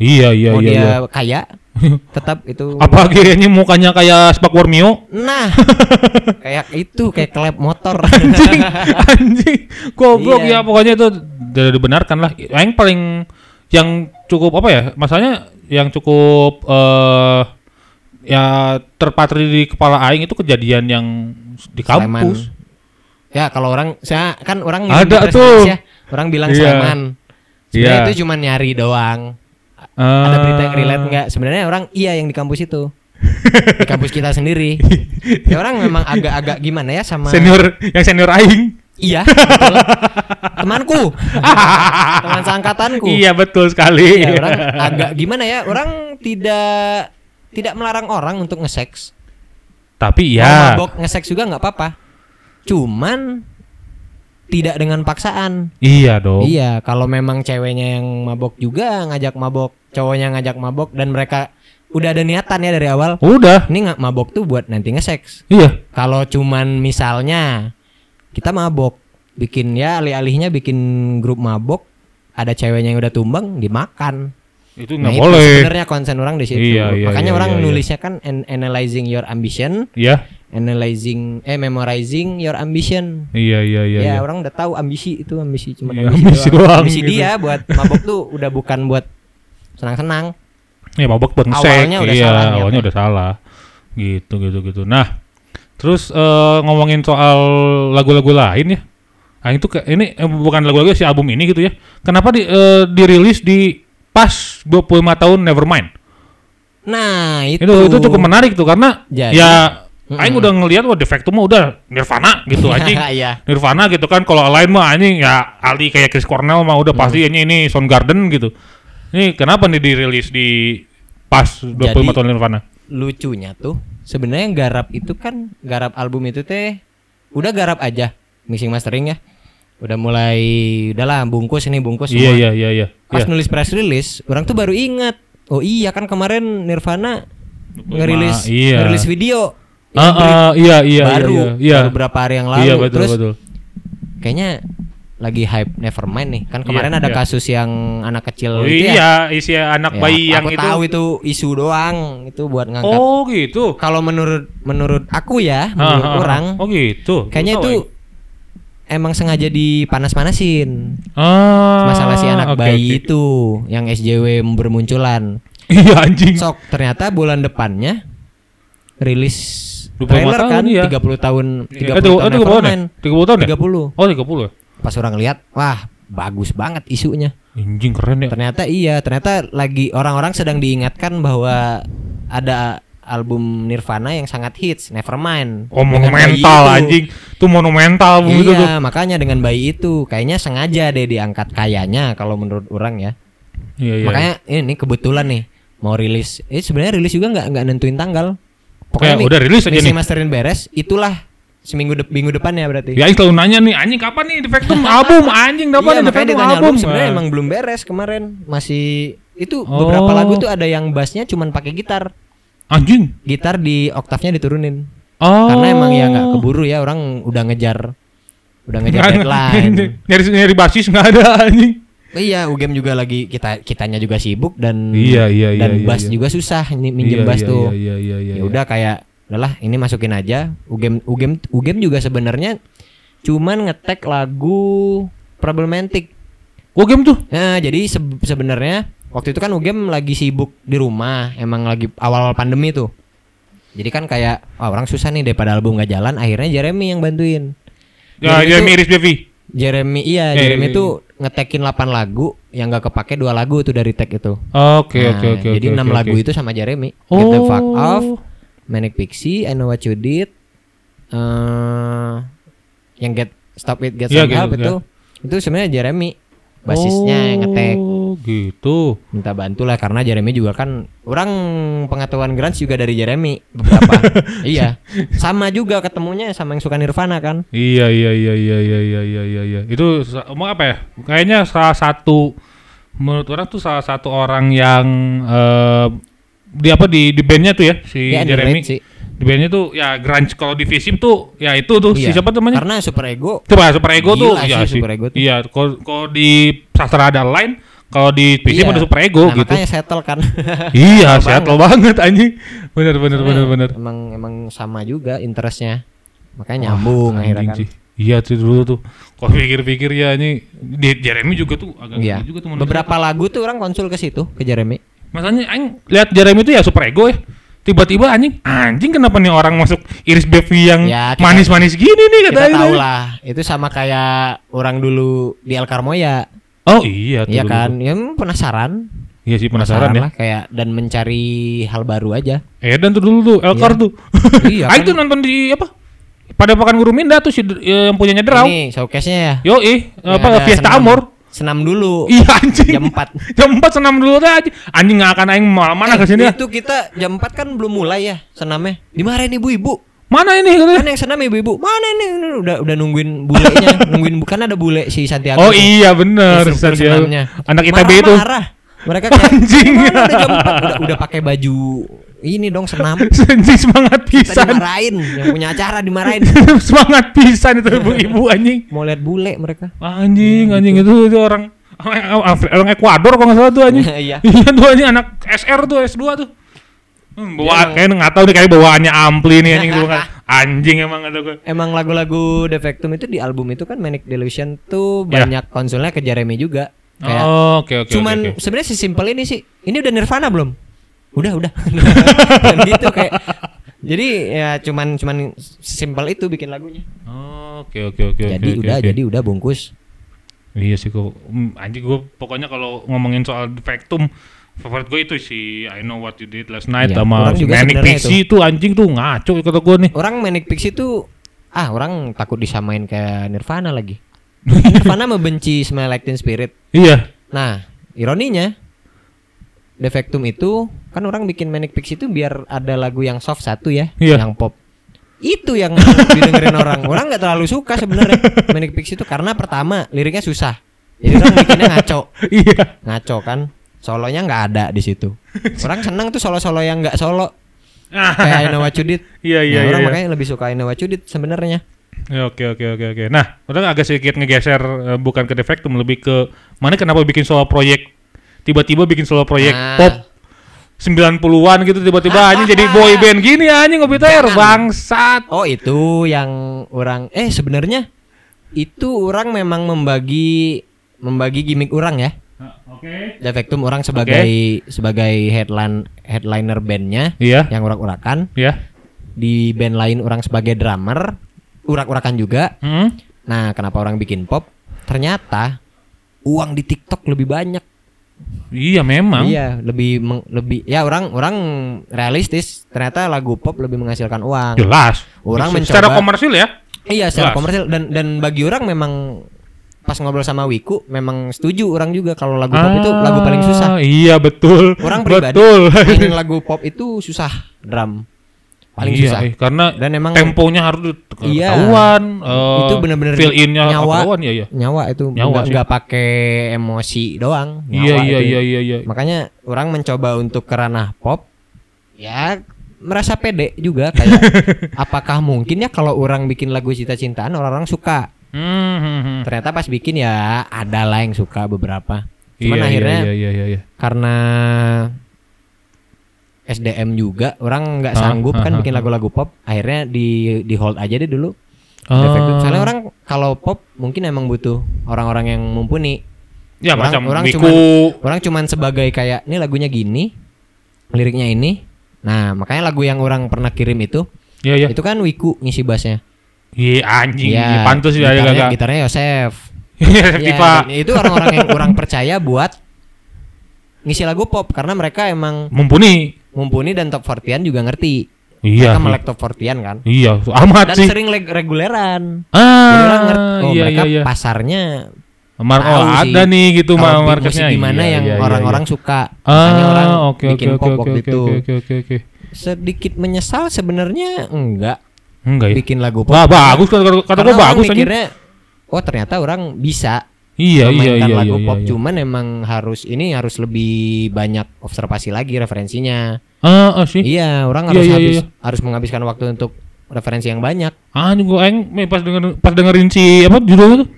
S1: Iya iya
S2: mau
S1: iya.
S2: dia
S1: iya.
S2: kaya tetap itu
S1: Apa kayaknya mukanya kayak Spak Warmio?
S2: nah kayak itu kayak klep motor
S1: anjing anjing goblok
S2: Iya.
S1: ya pokoknya itu tidak dibenarkan lah yang paling yang cukup apa ya masalahnya yang cukup eh ya terpatri di kepala aing itu kejadian yang di kampus
S2: Sleman. ya kalau orang saya kan orang
S1: Ada tuh.
S2: ya, orang bilang
S1: Iya.
S2: Sleman sebenarnya
S1: Iya.
S2: itu cuma nyari doang
S1: Eh,
S2: ada berita yang relate nggak sebenarnya orang iya yang di kampus itu di kampus kita sendiri ya orang memang agak-agak gimana ya sama
S1: senior yang senior aing
S2: Iya, betul. temanku, teman seangkatanku.
S1: Iya betul sekali.
S2: Ya, orang agak gimana ya? Orang tidak tidak melarang orang untuk nge-seks.
S1: Tapi
S2: Mau
S1: ya.
S2: mabok nge-seks juga nggak apa-apa. Cuman tidak dengan paksaan.
S1: Iya dong.
S2: Iya, kalau memang ceweknya yang mabok juga ngajak mabok, cowoknya ngajak mabok dan mereka udah ada niatan ya dari awal.
S1: Udah.
S2: Ini nggak mabok tuh buat nanti nge-seks.
S1: Iya.
S2: Kalau cuman misalnya kita mabok, bikin ya alih-alihnya bikin grup mabok, ada ceweknya yang udah tumbang dimakan.
S1: Itu
S2: Nah,
S1: nggak
S2: itu
S1: boleh.
S2: sebenarnya konsen orang di situ.
S1: Iya, iya,
S2: Makanya
S1: iya,
S2: orang
S1: iya, iya.
S2: nulisnya kan an- analyzing your ambition,
S1: Iya.
S2: analyzing eh memorizing your ambition.
S1: Iya iya iya.
S2: ya
S1: iya.
S2: orang udah tahu ambisi itu ambisi cuma
S1: Iya,
S2: ambisi,
S1: ambisi
S2: doang Ambisi
S1: gitu.
S2: dia buat mabok tuh udah bukan buat senang-senang.
S1: Ya mabok buat ngesek.
S2: Awalnya udah
S1: iya,
S2: salah
S1: awalnya udah salah. Gitu gitu gitu. Nah, terus eh, ngomongin soal lagu-lagu lain ya. Ah itu ke, ini eh, bukan lagu-lagu si album ini gitu ya. Kenapa di, eh, dirilis di pas 25 tahun Nevermind?
S2: Nah, itu
S1: Itu itu cukup menarik tuh karena
S2: Jadi-
S1: ya
S2: Mm-mm.
S1: Aing udah ngelihat wah de facto mah udah Nirvana gitu anjing.
S2: Iya.
S1: Nirvana gitu kan kalau lain mah anjing ya Ali kayak Chris Cornell mah udah pasti ini ini Soundgarden gitu. Ini kenapa nih dirilis di pas 25
S2: Jadi-
S1: tahun Nirvana?
S2: lucunya tuh sebenarnya garap itu kan garap album itu teh udah garap aja mixing mastering ya udah mulai udahlah bungkus ini bungkus
S1: Iya
S2: semua
S1: iya iya iya.
S2: pas
S1: Iya.
S2: nulis press release orang tuh baru ingat oh iya kan kemarin Nirvana ngerilis
S1: iya.
S2: ngerilis video break
S1: ah, iya iya
S2: baru
S1: iya. Iya.
S2: baru hari yang lalu
S1: Iya betul
S2: terus
S1: betul.
S2: kayaknya lagi hype Nevermind nih kan kemarin
S1: Iya,
S2: ada
S1: iya.
S2: kasus yang anak kecil
S1: Oh,
S2: itu ya
S1: iya, isi anak
S2: Ya,
S1: bayi yang
S2: aku
S1: itu.
S2: tahu itu isu doang itu buat ngangkat
S1: Oh gitu.
S2: kalau menurut menurut aku ya menurut
S1: ah.
S2: orang
S1: Oh gitu.
S2: kayaknya itu emang sengaja dipanas-panasin
S1: ah,
S2: masalah si anak
S1: oke,
S2: bayi
S1: oke.
S2: itu yang SJW bermunculan
S1: Iya anjing.
S2: sok ternyata bulan depannya rilis
S1: 25
S2: trailer
S1: tahun,
S2: kan
S1: iya.
S2: 30 tahun 30
S1: Eh,
S2: tahun
S1: tiga- oh, 30 tahun ya?
S2: Nevermind.
S1: 30 tahun ya?
S2: 30
S1: Oh 30 ya?
S2: Pas orang lihat wah bagus banget isunya
S1: Anjing keren ya.
S2: ternyata iya ternyata lagi orang-orang sedang diingatkan bahwa ada album Nirvana yang sangat hits Nevermind
S1: Oh
S2: Dengan
S1: monumental
S2: itu.
S1: anjing. Itu monumental begitu tuh.
S2: Iya, makanya dengan bayi itu kayaknya sengaja deh diangkat kayaknya kalau menurut orang ya.
S1: Iya iya.
S2: Makanya ini kebetulan nih mau rilis. Eh sebenarnya rilis juga nggak nggak nentuin tanggal. Nih,
S1: udah rilis aja nih.
S2: masterin beres, itulah seminggu de- minggu depan ya berarti.
S1: Ya selalu nanya nih anjing kapan nih Defectum album anjing
S2: Iya,
S1: nih
S2: makanya
S1: Defectum
S2: ditanya
S1: album.
S2: sebenarnya
S1: Ah.
S2: emang belum beres kemarin. Masih itu
S1: Oh.
S2: beberapa lagu tuh ada yang bassnya cuman pakai gitar.
S1: anjing.
S2: Gitar di oktavnya diturunin.
S1: Oh.
S2: Karena emang ya nggak keburu ya orang udah ngejar udah ngejar deadline.
S1: nyari nyari basis nggak ada anjing.
S2: Iya, UGM juga lagi kita kitanya juga sibuk dan
S1: Iya, iya, iya,
S2: dan
S1: iya,
S2: bass
S1: iya.
S2: juga susah ini minjem
S1: Iya,
S2: bass
S1: iya,
S2: tuh.
S1: Iya iya iya iya.
S2: ya udah kayak udahlah ini masukin aja. UGM UGM UGM juga sebenarnya cuman ngetek lagu problematic.
S1: Oh game tuh.
S2: Nah, jadi se- sebenarnya waktu itu kan UGM lagi sibuk di rumah, emang lagi awal-awal pandemi tuh. Jadi kan kayak wah orang susah nih daripada album nggak jalan, akhirnya Jeremy yang bantuin.
S1: Ya
S2: Jeremy
S1: ya miris Devi.
S2: Jeremy iya,
S1: Eh,
S2: Jeremy
S1: eh,
S2: tuh ngetekin 8 lagu yang nggak kepake dua lagu tuh dari tag itu.
S1: Oke
S2: Nah,
S1: oke oke.
S2: Jadi
S1: oke,
S2: 6
S1: oke,
S2: lagu
S1: oke.
S2: itu sama Jeremy.
S1: Oh.
S2: Get the fuck off, Manic Pixie, I Know What You Did, uh, yang Get Stop It Get
S1: yeah,
S2: Some
S1: gitu,
S2: Help
S1: yeah.
S2: itu, iya. itu sebenarnya Jeremy basisnya oh, yang ngetek.
S1: gitu.
S2: Minta bantulah karena Jeremy juga kan orang pengetahuan grunge juga dari Jeremy beberapa. iya. Sama juga ketemunya sama yang suka Nirvana kan.
S1: Iya iya iya iya iya iya iya iya. iya. Itu mau apa ya? Kayaknya salah satu menurut orang tuh salah satu orang yang uh, di apa di di bandnya tuh ya si
S2: Ya,
S1: Jeremy.
S2: sih.
S1: Di bandnya tuh ya grunge kalau di Visim tuh ya itu tuh si
S2: Iya.
S1: siapa namanya?
S2: Karena Super Ego
S1: Coba Super Ego tuh ya
S2: sih, Super Ego tuh.
S1: Iya, kalau kalau di sastra ada lain, kalau di Visim
S2: Iya.
S1: ada Super Ego
S2: Nah,
S1: gitu.
S2: makanya settle kan.
S1: Iya,
S2: Settle
S1: settle banget anjing. Bener bener bener
S2: Soalnya
S1: bener.
S2: Emang emang sama juga interestnya. Makanya nyambung akhirnya kan.
S1: sih. Iya tuh dulu tuh. Kalau pikir-pikir ya ini di Jeremy juga tuh agak
S2: Iya.
S1: juga tuh.
S2: Beberapa lagu tuh orang konsul ke situ ke Jeremy.
S1: Masanya aing lihat Jeremy itu ya super ego ya. Tiba-tiba anjing, anjing kenapa nih orang masuk Iris Baby yang
S2: Ya, kita-
S1: manis-manis gini nih
S2: Kita
S1: katanya.
S2: tahu lah, itu sama kayak orang dulu di El Carmoya.
S1: Oh iya tuh.
S2: Iya
S1: dulu
S2: kan?
S1: tuh.
S2: Ya emang penasaran.
S1: Iya sih penasaran, ya.
S2: lah kayak dan mencari hal baru aja.
S1: Edan tuh dulu tuh, Elkar
S2: Iya.
S1: tuh.
S2: Iya,
S1: Aing
S2: kan.
S1: tuh nonton di apa? pada pekan guru Minda tuh si eh, yang punyanya Derau.
S2: Ini showcase-nya ya.
S1: Yo ih,
S2: Yang
S1: apa
S2: ada
S1: Fiesta
S2: senam.
S1: Amor.
S2: Senam dulu.
S1: Iya anjing.
S2: Jam 4.
S1: Jam 4 senam dulu dah anjing. Anjing nggak akan aing mana mana ke sini. ya.
S2: Itu kita jam 4 kan belum mulai ya senamnya. Dimarahin ibu-ibu.
S1: Mana ini?
S2: Kan yang senam ibu-ibu. Mana ini? Udah udah nungguin bulenya, nungguin bukan ada bule si Santiago.
S1: Oh iya
S2: Instruktur
S1: Santiago.
S2: senamnya.
S1: Anak ITB itu.
S2: Marah-marah. Mereka kayak
S1: Anjing.
S2: "Mana udah jam 4?" udah, udah pakai baju ini dong senam.
S1: Anjing semangat
S2: Kita
S1: pisan.
S2: dimarahin, yang punya acara dimarahin.
S1: semangat pisan itu ibu-ibu anjing.
S2: Mau lihat bule mereka.
S1: Anjing, anjing itu itu orang orang Ekuador kalau nggak salah tuh anjing.
S2: Iya.
S1: Iya tuh anjing anak SR tuh S2 tuh. Hmm, bawa
S2: Dia emang-
S1: kayak nggak tahu nih kayak bawaannya ampli nih anjing tuh kan. Anjing emang ada gue.
S2: Emang lagu-lagu Defectum itu di album itu kan Manic Delusion tuh
S1: Ya.
S2: banyak konsolnya ke Jeremy juga. Kayak
S1: Oh, oke oke.
S2: cuman
S1: oke, oke.
S2: sebenarnya sesimpel ini sih. Ini udah Nirvana belum? Udah, udah. Dan gitu kayak jadi ya cuman cuman sesimpel itu bikin lagunya.
S1: Oke oke oke.
S2: jadi
S1: oke,
S2: udah,
S1: oke.
S2: jadi udah bungkus.
S1: Iya sih kok. Hmm, anjing gue pokoknya kalau ngomongin soal Defectum favorit gue itu si I Know What You Did Last Night
S2: Iya,
S1: sama Manic Pixie itu anjing tuh ngaco kata gue nih.
S2: Orang Manic Pixie tuh ah orang takut disamain kayak Nirvana lagi. Nirvana membenci Smell Like Teen Spirit.
S1: Iya.
S2: Nah, ironinya Defectum itu kan orang bikin Manic Pixie itu biar ada lagu yang soft satu ya,
S1: Iya.
S2: yang pop. Itu yang didengerin orang. Orang nggak terlalu suka sebenarnya Manic Pixie itu karena pertama liriknya susah. Jadi orang bikinnya ngaco,
S1: Iya.
S2: ngaco kan. Solonya nggak ada di situ. Orang seneng tuh solo-solo yang nggak solo kayak I Know What You Did.
S1: Iya iya
S2: Nah, orang
S1: iya.
S2: makanya lebih suka I Know What You Did sebenarnya.
S1: Ya, Oke oke oke oke. Nah, udah agak sedikit ngegeser eh, bukan ke Defectum lebih ke mana kenapa bikin solo proyek tiba-tiba bikin solo proyek
S2: Nah.
S1: pop 90-an gitu tiba-tiba anjing jadi boy band gini anjing ngopi teh bangsat.
S2: Oh itu yang orang eh sebenarnya itu orang memang membagi membagi gimmick orang ya.
S1: Oke.
S2: Defectum orang sebagai sebagai headline headliner bandnya
S1: Iya.
S2: yang urak-urakan
S1: Iya.
S2: di band lain orang sebagai drummer urak-urakan juga.
S1: Hmm.
S2: Nah kenapa orang bikin pop? Ternyata uang di TikTok lebih banyak.
S1: Iya memang.
S2: Iya lebih meng- lebih ya orang orang realistis. Ternyata lagu pop lebih menghasilkan uang.
S1: Jelas.
S2: Orang
S1: secara
S2: mencoba-
S1: komersil ya.
S2: Iya secara
S1: Jelas.
S2: komersil dan dan bagi orang memang pas ngobrol sama Wiku memang setuju orang juga kalau lagu pop itu lagu paling susah.
S1: Ah, Iya betul.
S2: Orang pribadi
S1: betul.
S2: mainin lagu pop itu susah drum paling
S1: iya,
S2: susah.
S1: eh, karena
S2: Dan emang
S1: temponya harus
S2: Iya.
S1: ketahuan. eh,
S2: Itu bener-bener
S1: fill innya
S2: nyawa.
S1: ketahuan ya ya.
S2: nyawa itu
S1: Nyawa
S2: nggak
S1: sih.
S2: nggak pakai emosi doang.
S1: Iya
S2: nyawa
S1: iya iya iya iya.
S2: Makanya orang mencoba untuk ke ranah pop ya merasa pede juga kayak apakah mungkin ya kalau orang bikin lagu cinta-cintaan orang-orang suka.
S1: Hmm, hmm, hmm.
S2: Ternyata pas bikin ya ada lah yang suka beberapa. Cuman
S1: Iya,
S2: akhirnya
S1: iya, iya, iya, iya.
S2: karena SDM juga orang nggak
S1: Ah,
S2: sanggup kan
S1: ah,
S2: bikin
S1: ah.
S2: lagu-lagu pop akhirnya di di hold aja deh dulu. Defective. soalnya orang kalau pop mungkin emang butuh orang-orang yang mumpuni
S1: ya
S2: orang-
S1: macam
S2: orang cuman- orang cuman sebagai kayak ini lagunya gini liriknya ini nah makanya lagu yang orang pernah kirim itu
S1: Iya iya.
S2: itu kan Wiku ngisi bassnya
S1: Iya anjing,
S2: iya,
S1: pantas ya
S2: gitarnya,
S1: gak
S2: gitarnya Yosef Ya, itu orang-orang yang kurang percaya buat ngisi lagu pop karena mereka emang
S1: Mumpuni.
S2: Mumpuni dan top 40-an juga ngerti.
S1: Iya.
S2: mereka
S1: sih.
S2: melek top 40-an kan.
S1: Iya, amat
S2: Dan
S1: sih.
S2: sering leg- reguleran.
S1: Ah,
S2: ngerti, oh
S1: iya,
S2: mereka
S1: iya, iya.
S2: pasarnya
S1: Mar oh,
S2: sih
S1: ada nih gitu mah marketnya.
S2: gimana
S1: Iya,
S2: yang
S1: iya, iya,
S2: orang-orang
S1: iya.
S2: suka. Makanya orang
S1: Ah, oke oke
S2: bikin
S1: oke
S2: pop
S1: oke
S2: itu.
S1: oke oke oke.
S2: Sedikit menyesal sebenarnya enggak
S1: Enggak ya.
S2: bikin lagu pop.
S1: Wah, bagus kata kata
S2: orang
S1: bagus
S2: mikirnya oh ternyata orang bisa
S1: Iya iya iya
S2: lagu
S1: iya.
S2: pop
S1: iya.
S2: cuman emang harus ini harus lebih banyak observasi lagi referensinya.
S1: Ah, ah, sih.
S2: Iya, orang
S1: Iya,
S2: harus
S1: iya,
S2: habis
S1: iya.
S2: harus menghabiskan waktu untuk referensi yang banyak.
S1: Ah, ini me, pas denger pas dengerin si apa judulnya tuh.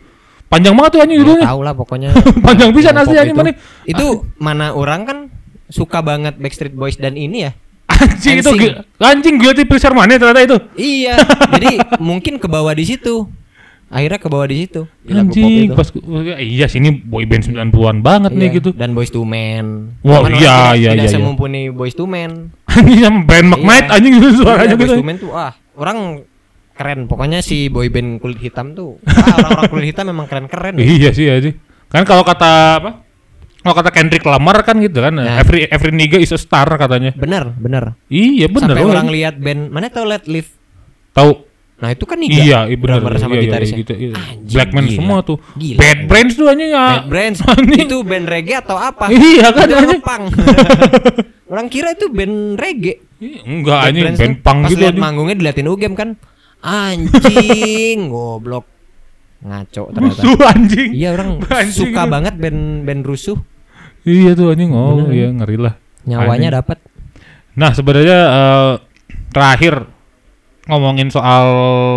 S1: Panjang banget tuh anjing
S2: Ya,
S1: judulnya.
S2: tahu lah pokoknya.
S1: Panjang
S2: pop
S1: asli anjing
S2: itu.
S1: mana.
S2: Itu mana orang kan suka banget Backstreet Boys dan ini ya.
S1: Anjing itu anjing guilty pleasure mana ternyata itu.
S2: Iya, jadi mungkin ke bawah di situ. Akhirnya ke bawah di situ. Di lagu pop
S1: Anjing
S2: itu.
S1: pas iya sini boy band 90-an banget nih
S2: Iya,
S1: gitu.
S2: Dan Boys to Men.
S1: Wah,
S2: orang
S1: iya,
S2: tidak-
S1: iya,
S2: Tidak
S1: iya, iya.
S2: semumpuni Boys to Men.
S1: Anjing sama band McKnight
S2: Iya.
S1: anjing gitu suaranya
S2: Iya, Boyz
S1: gitu.
S2: II Men tuh ah, orang keren. Pokoknya si boyband kulit hitam tuh. Ah, orang-orang kulit hitam memang keren-keren.
S1: Iya sih ya sih. Kan kalau kata apa? Kalau kata Kendrick Lamar kan gitu kan,
S2: Nah.
S1: every every nigga is a star katanya.
S2: Bener, bener.
S1: Iya bener.
S2: Sampai orang lihat band mana tau Let Live.
S1: tahu.
S2: Nah itu kan Niga.
S1: Iya, iya benar.
S2: drummer sama
S1: iya, iya,
S2: gitarisnya.
S1: gitu, iya.
S2: Anjing,
S1: Blackman
S2: gila.
S1: semua tuh.
S2: Gila.
S1: Bad Brains tuh anjing ya.
S2: Bad Brains
S1: Anjing.
S2: itu band reggae atau apa?
S1: Iya kan,
S2: Band
S1: anjing.
S2: punk. Orang kira itu band reggae.
S1: Ih, Enggak
S2: Bad
S1: anjing,
S2: Brains
S1: band
S2: Pas
S1: gitu
S2: liat
S1: anjing.
S2: manggungnya diliatin UGM kan. Anjing, goblok. Ngaco ternyata.
S1: Rusuh anjing.
S2: Iya orang
S1: Anjing
S2: suka
S1: itu.
S2: banget band band rusuh.
S1: Iya tuh anjing. Oh, iya ngeri lah.
S2: Nyawanya
S1: Anjing.
S2: dapat.
S1: Nah, sebenarnya eh, terakhir ngomongin soal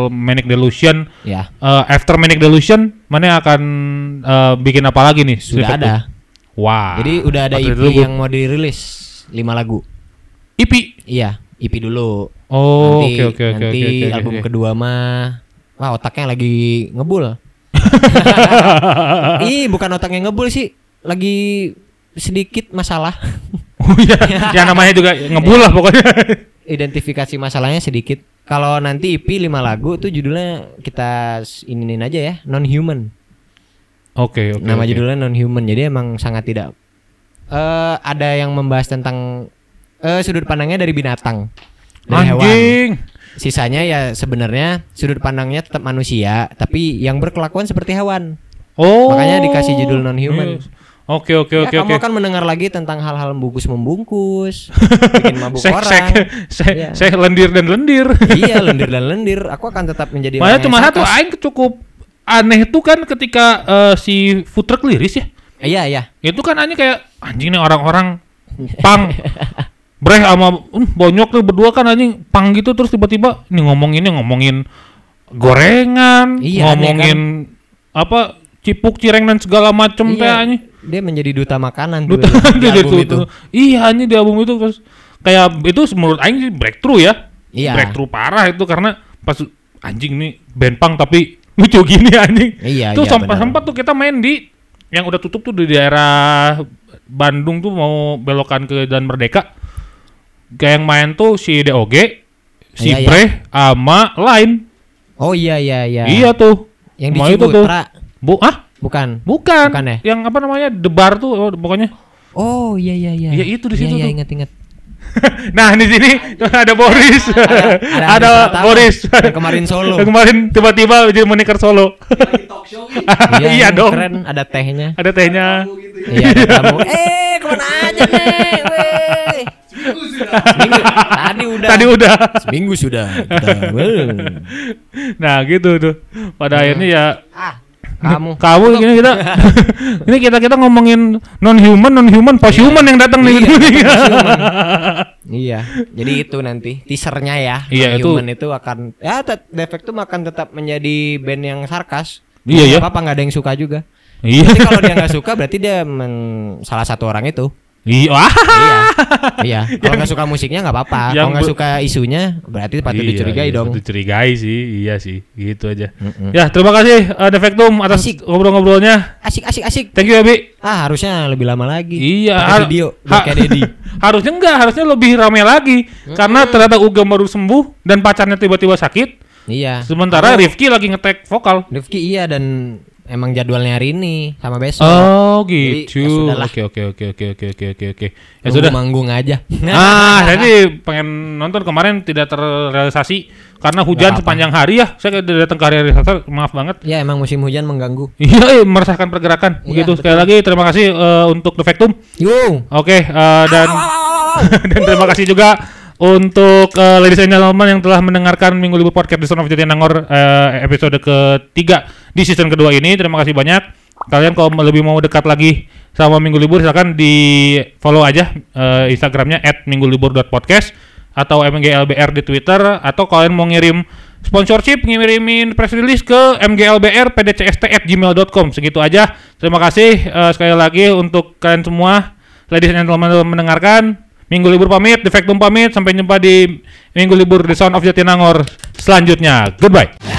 S1: Manic Delusion,
S2: Ya,
S1: eh, after Manic Delusion, mana akan eh, bikin apa lagi nih?
S2: sudah ada.
S1: Wah.
S2: Jadi udah ada EP
S1: dulu,
S2: yang mau dirilis 5 lagu.
S1: EP.
S2: Iya, EP dulu.
S1: Oh, oke oke oke
S2: nanti album kedua mah wah otaknya lagi ngebul. Ih, bukan otaknya ngebul sih, lagi sedikit masalah.
S1: Oh iya, ya namanya juga ngebul lah pokoknya.
S2: Identifikasi masalahnya sedikit. Kalau nanti EP 5 lagu tuh judulnya kita iniin aja ya, non human.
S1: Oke, oke.
S2: Nama
S1: oke.
S2: judulnya non human. Jadi emang sangat tidak eh ada yang membahas tentang eh sudut pandangnya dari binatang. Dari hewan.
S1: Anjing.
S2: Sisanya ya sebenarnya sudut pandangnya tetap manusia, tapi yang berkelakuan seperti hewan.
S1: Oh.
S2: Makanya dikasih judul non-human.
S1: Yes. Oke, oke,
S2: Ya,
S1: oke,
S2: kamu
S1: oke.
S2: akan mendengar lagi tentang hal-hal bungkus membungkus, bikin mabuk
S1: Sek,
S2: orang.
S1: sek, sek,
S2: Iya.
S1: sek lendir dan lendir.
S2: iya, lendir dan lendir. Aku akan tetap menjadi orang
S1: cuma satu aing cukup aneh tuh kan ketika eh, si food truck liris ya.
S2: Iya, iya.
S1: Itu kan anjing kayak anjing nih orang-orang pang breh sama um, bonyok tuh berdua kan anjing pang gitu terus tiba-tiba nih ngomongin ngomongin gorengan,
S2: Iya, aneh
S1: ngomongin apa cipuk cireng dan segala macem teh
S2: Iya,
S1: anjing.
S2: Dia menjadi duta makanan
S1: Duta
S2: tuh di album
S1: itu.
S2: itu.
S1: Iya anjing di album itu terus kayak itu menurut aing sih breakthrough ya.
S2: Iya.
S1: Breakthrough parah itu karena pas anjing nih band punk tapi lucu gini anjing.
S2: Iya,
S1: Tuh
S2: iya,
S1: sempat sempat tuh kita main di yang udah tutup tuh di daerah Bandung tuh mau belokan ke Jalan Merdeka. Kayak yang main tuh si DOG, si
S2: Iya, iya.
S1: Bre, sama Line.
S2: Oh iya iya iya.
S1: Iya tuh.
S2: Yang di
S1: itu tuh. Bu, ah?
S2: Bukan.
S1: Bukan.
S2: Bukan ya?
S1: Yang apa namanya? Debar tuh oh, pokoknya.
S2: Oh iya iya iya.
S1: Iya, itu di situ
S2: Iya,
S1: tuh.
S2: iya ingat ingat.
S1: nah, di sini tuh ada Boris.
S2: Ada,
S1: ada,
S2: Aris Pratama
S1: Boris.
S2: yang kemarin solo.
S1: Yang kemarin tiba-tiba jadi moniker solo. iya
S2: ini
S1: dong.
S2: Keren ada tehnya.
S1: Ada tehnya.
S2: Iya ada tamu. Eh ke mana aja nih? Weh. Seminggu. Tadi udah.
S1: Tadi udah.
S2: Seminggu sudah. Kita-
S1: nah, gitu tuh. Pada akhirnya ya
S2: Ah kamu.
S1: kamu ini kita ini kita kita ngomongin non human non human post human yang datang nih
S2: Iya. Iya, jadi itu nanti teasernya ya.
S1: Iya, itu-
S2: Human itu akan ya tet- Defect tuh akan tetap menjadi band yang sarkas.
S1: Iya, ya.
S2: Apa nggak ada yang suka juga.
S1: iya
S2: Tapi kalau dia nggak suka berarti dia men- salah satu orang itu.
S1: Iya
S2: iya. Iya. Kalau nggak suka musiknya nggak apa-apa. Kalau nggak suka isunya berarti patut
S1: Iya,
S2: dicurigai
S1: iya,
S2: dong.
S1: patut dicurigai sih iya sih gitu aja
S2: Mm-mm.
S1: ya terima kasih uh, Defectum atas
S2: Asik.
S1: ngobrol-ngobrolnya
S2: Asik asik asik.
S1: thank you ya Bi
S2: Ah harusnya lebih lama lagi.
S1: Iya, har-
S2: video
S1: ha-
S2: biar kayak Dedi.
S1: harusnya enggak, harusnya lebih ramai lagi. Karena ternyata Uga baru sembuh dan pacarnya tiba-tiba sakit.
S2: Iya.
S1: Sementara Rifki lagi ngetek vokal.
S2: Rifki iya dan emang jadwalnya hari ini sama besok.
S1: Oh gitu.
S2: ya sudahlah.
S1: Oke oke oke oke oke oke oke oke. Ya sudah.
S2: manggung aja.
S1: Ah, jadi pengen nonton kemarin tidak terrealisasi karena hujan sepanjang hari ya. Saya udah datang ke hari Selasa, maaf banget.
S2: ya emang musim hujan mengganggu.
S1: Iya, eh, meresahkan pergerakan.
S2: Iya,
S1: Begitu sekali lagi terima kasih eh, untuk Defectum.
S2: Yo.
S1: Oke, eh, dan dan terima kasih juga untuk eh, ladies and gentlemen yang telah mendengarkan Minggu Libur Podcast di Son of Jatinangor eh, episode ketiga di season kedua ini. Terima kasih banyak. Kalian kalau lebih mau dekat lagi sama Minggu Libur silakan di follow aja eh, Instagramnya @minggulibur.podcast atau mglbr di Twitter atau kalian mau ngirim sponsorship ngirimin press release ke mglbr pdcst@gmail.com segitu aja. Terima kasih eh, sekali lagi untuk kalian semua ladies and gentlemen mendengarkan. Minggu libur pamit, Defectum pamit, sampai jumpa di Minggu libur di Sound of Jatinangor selanjutnya. Goodbye.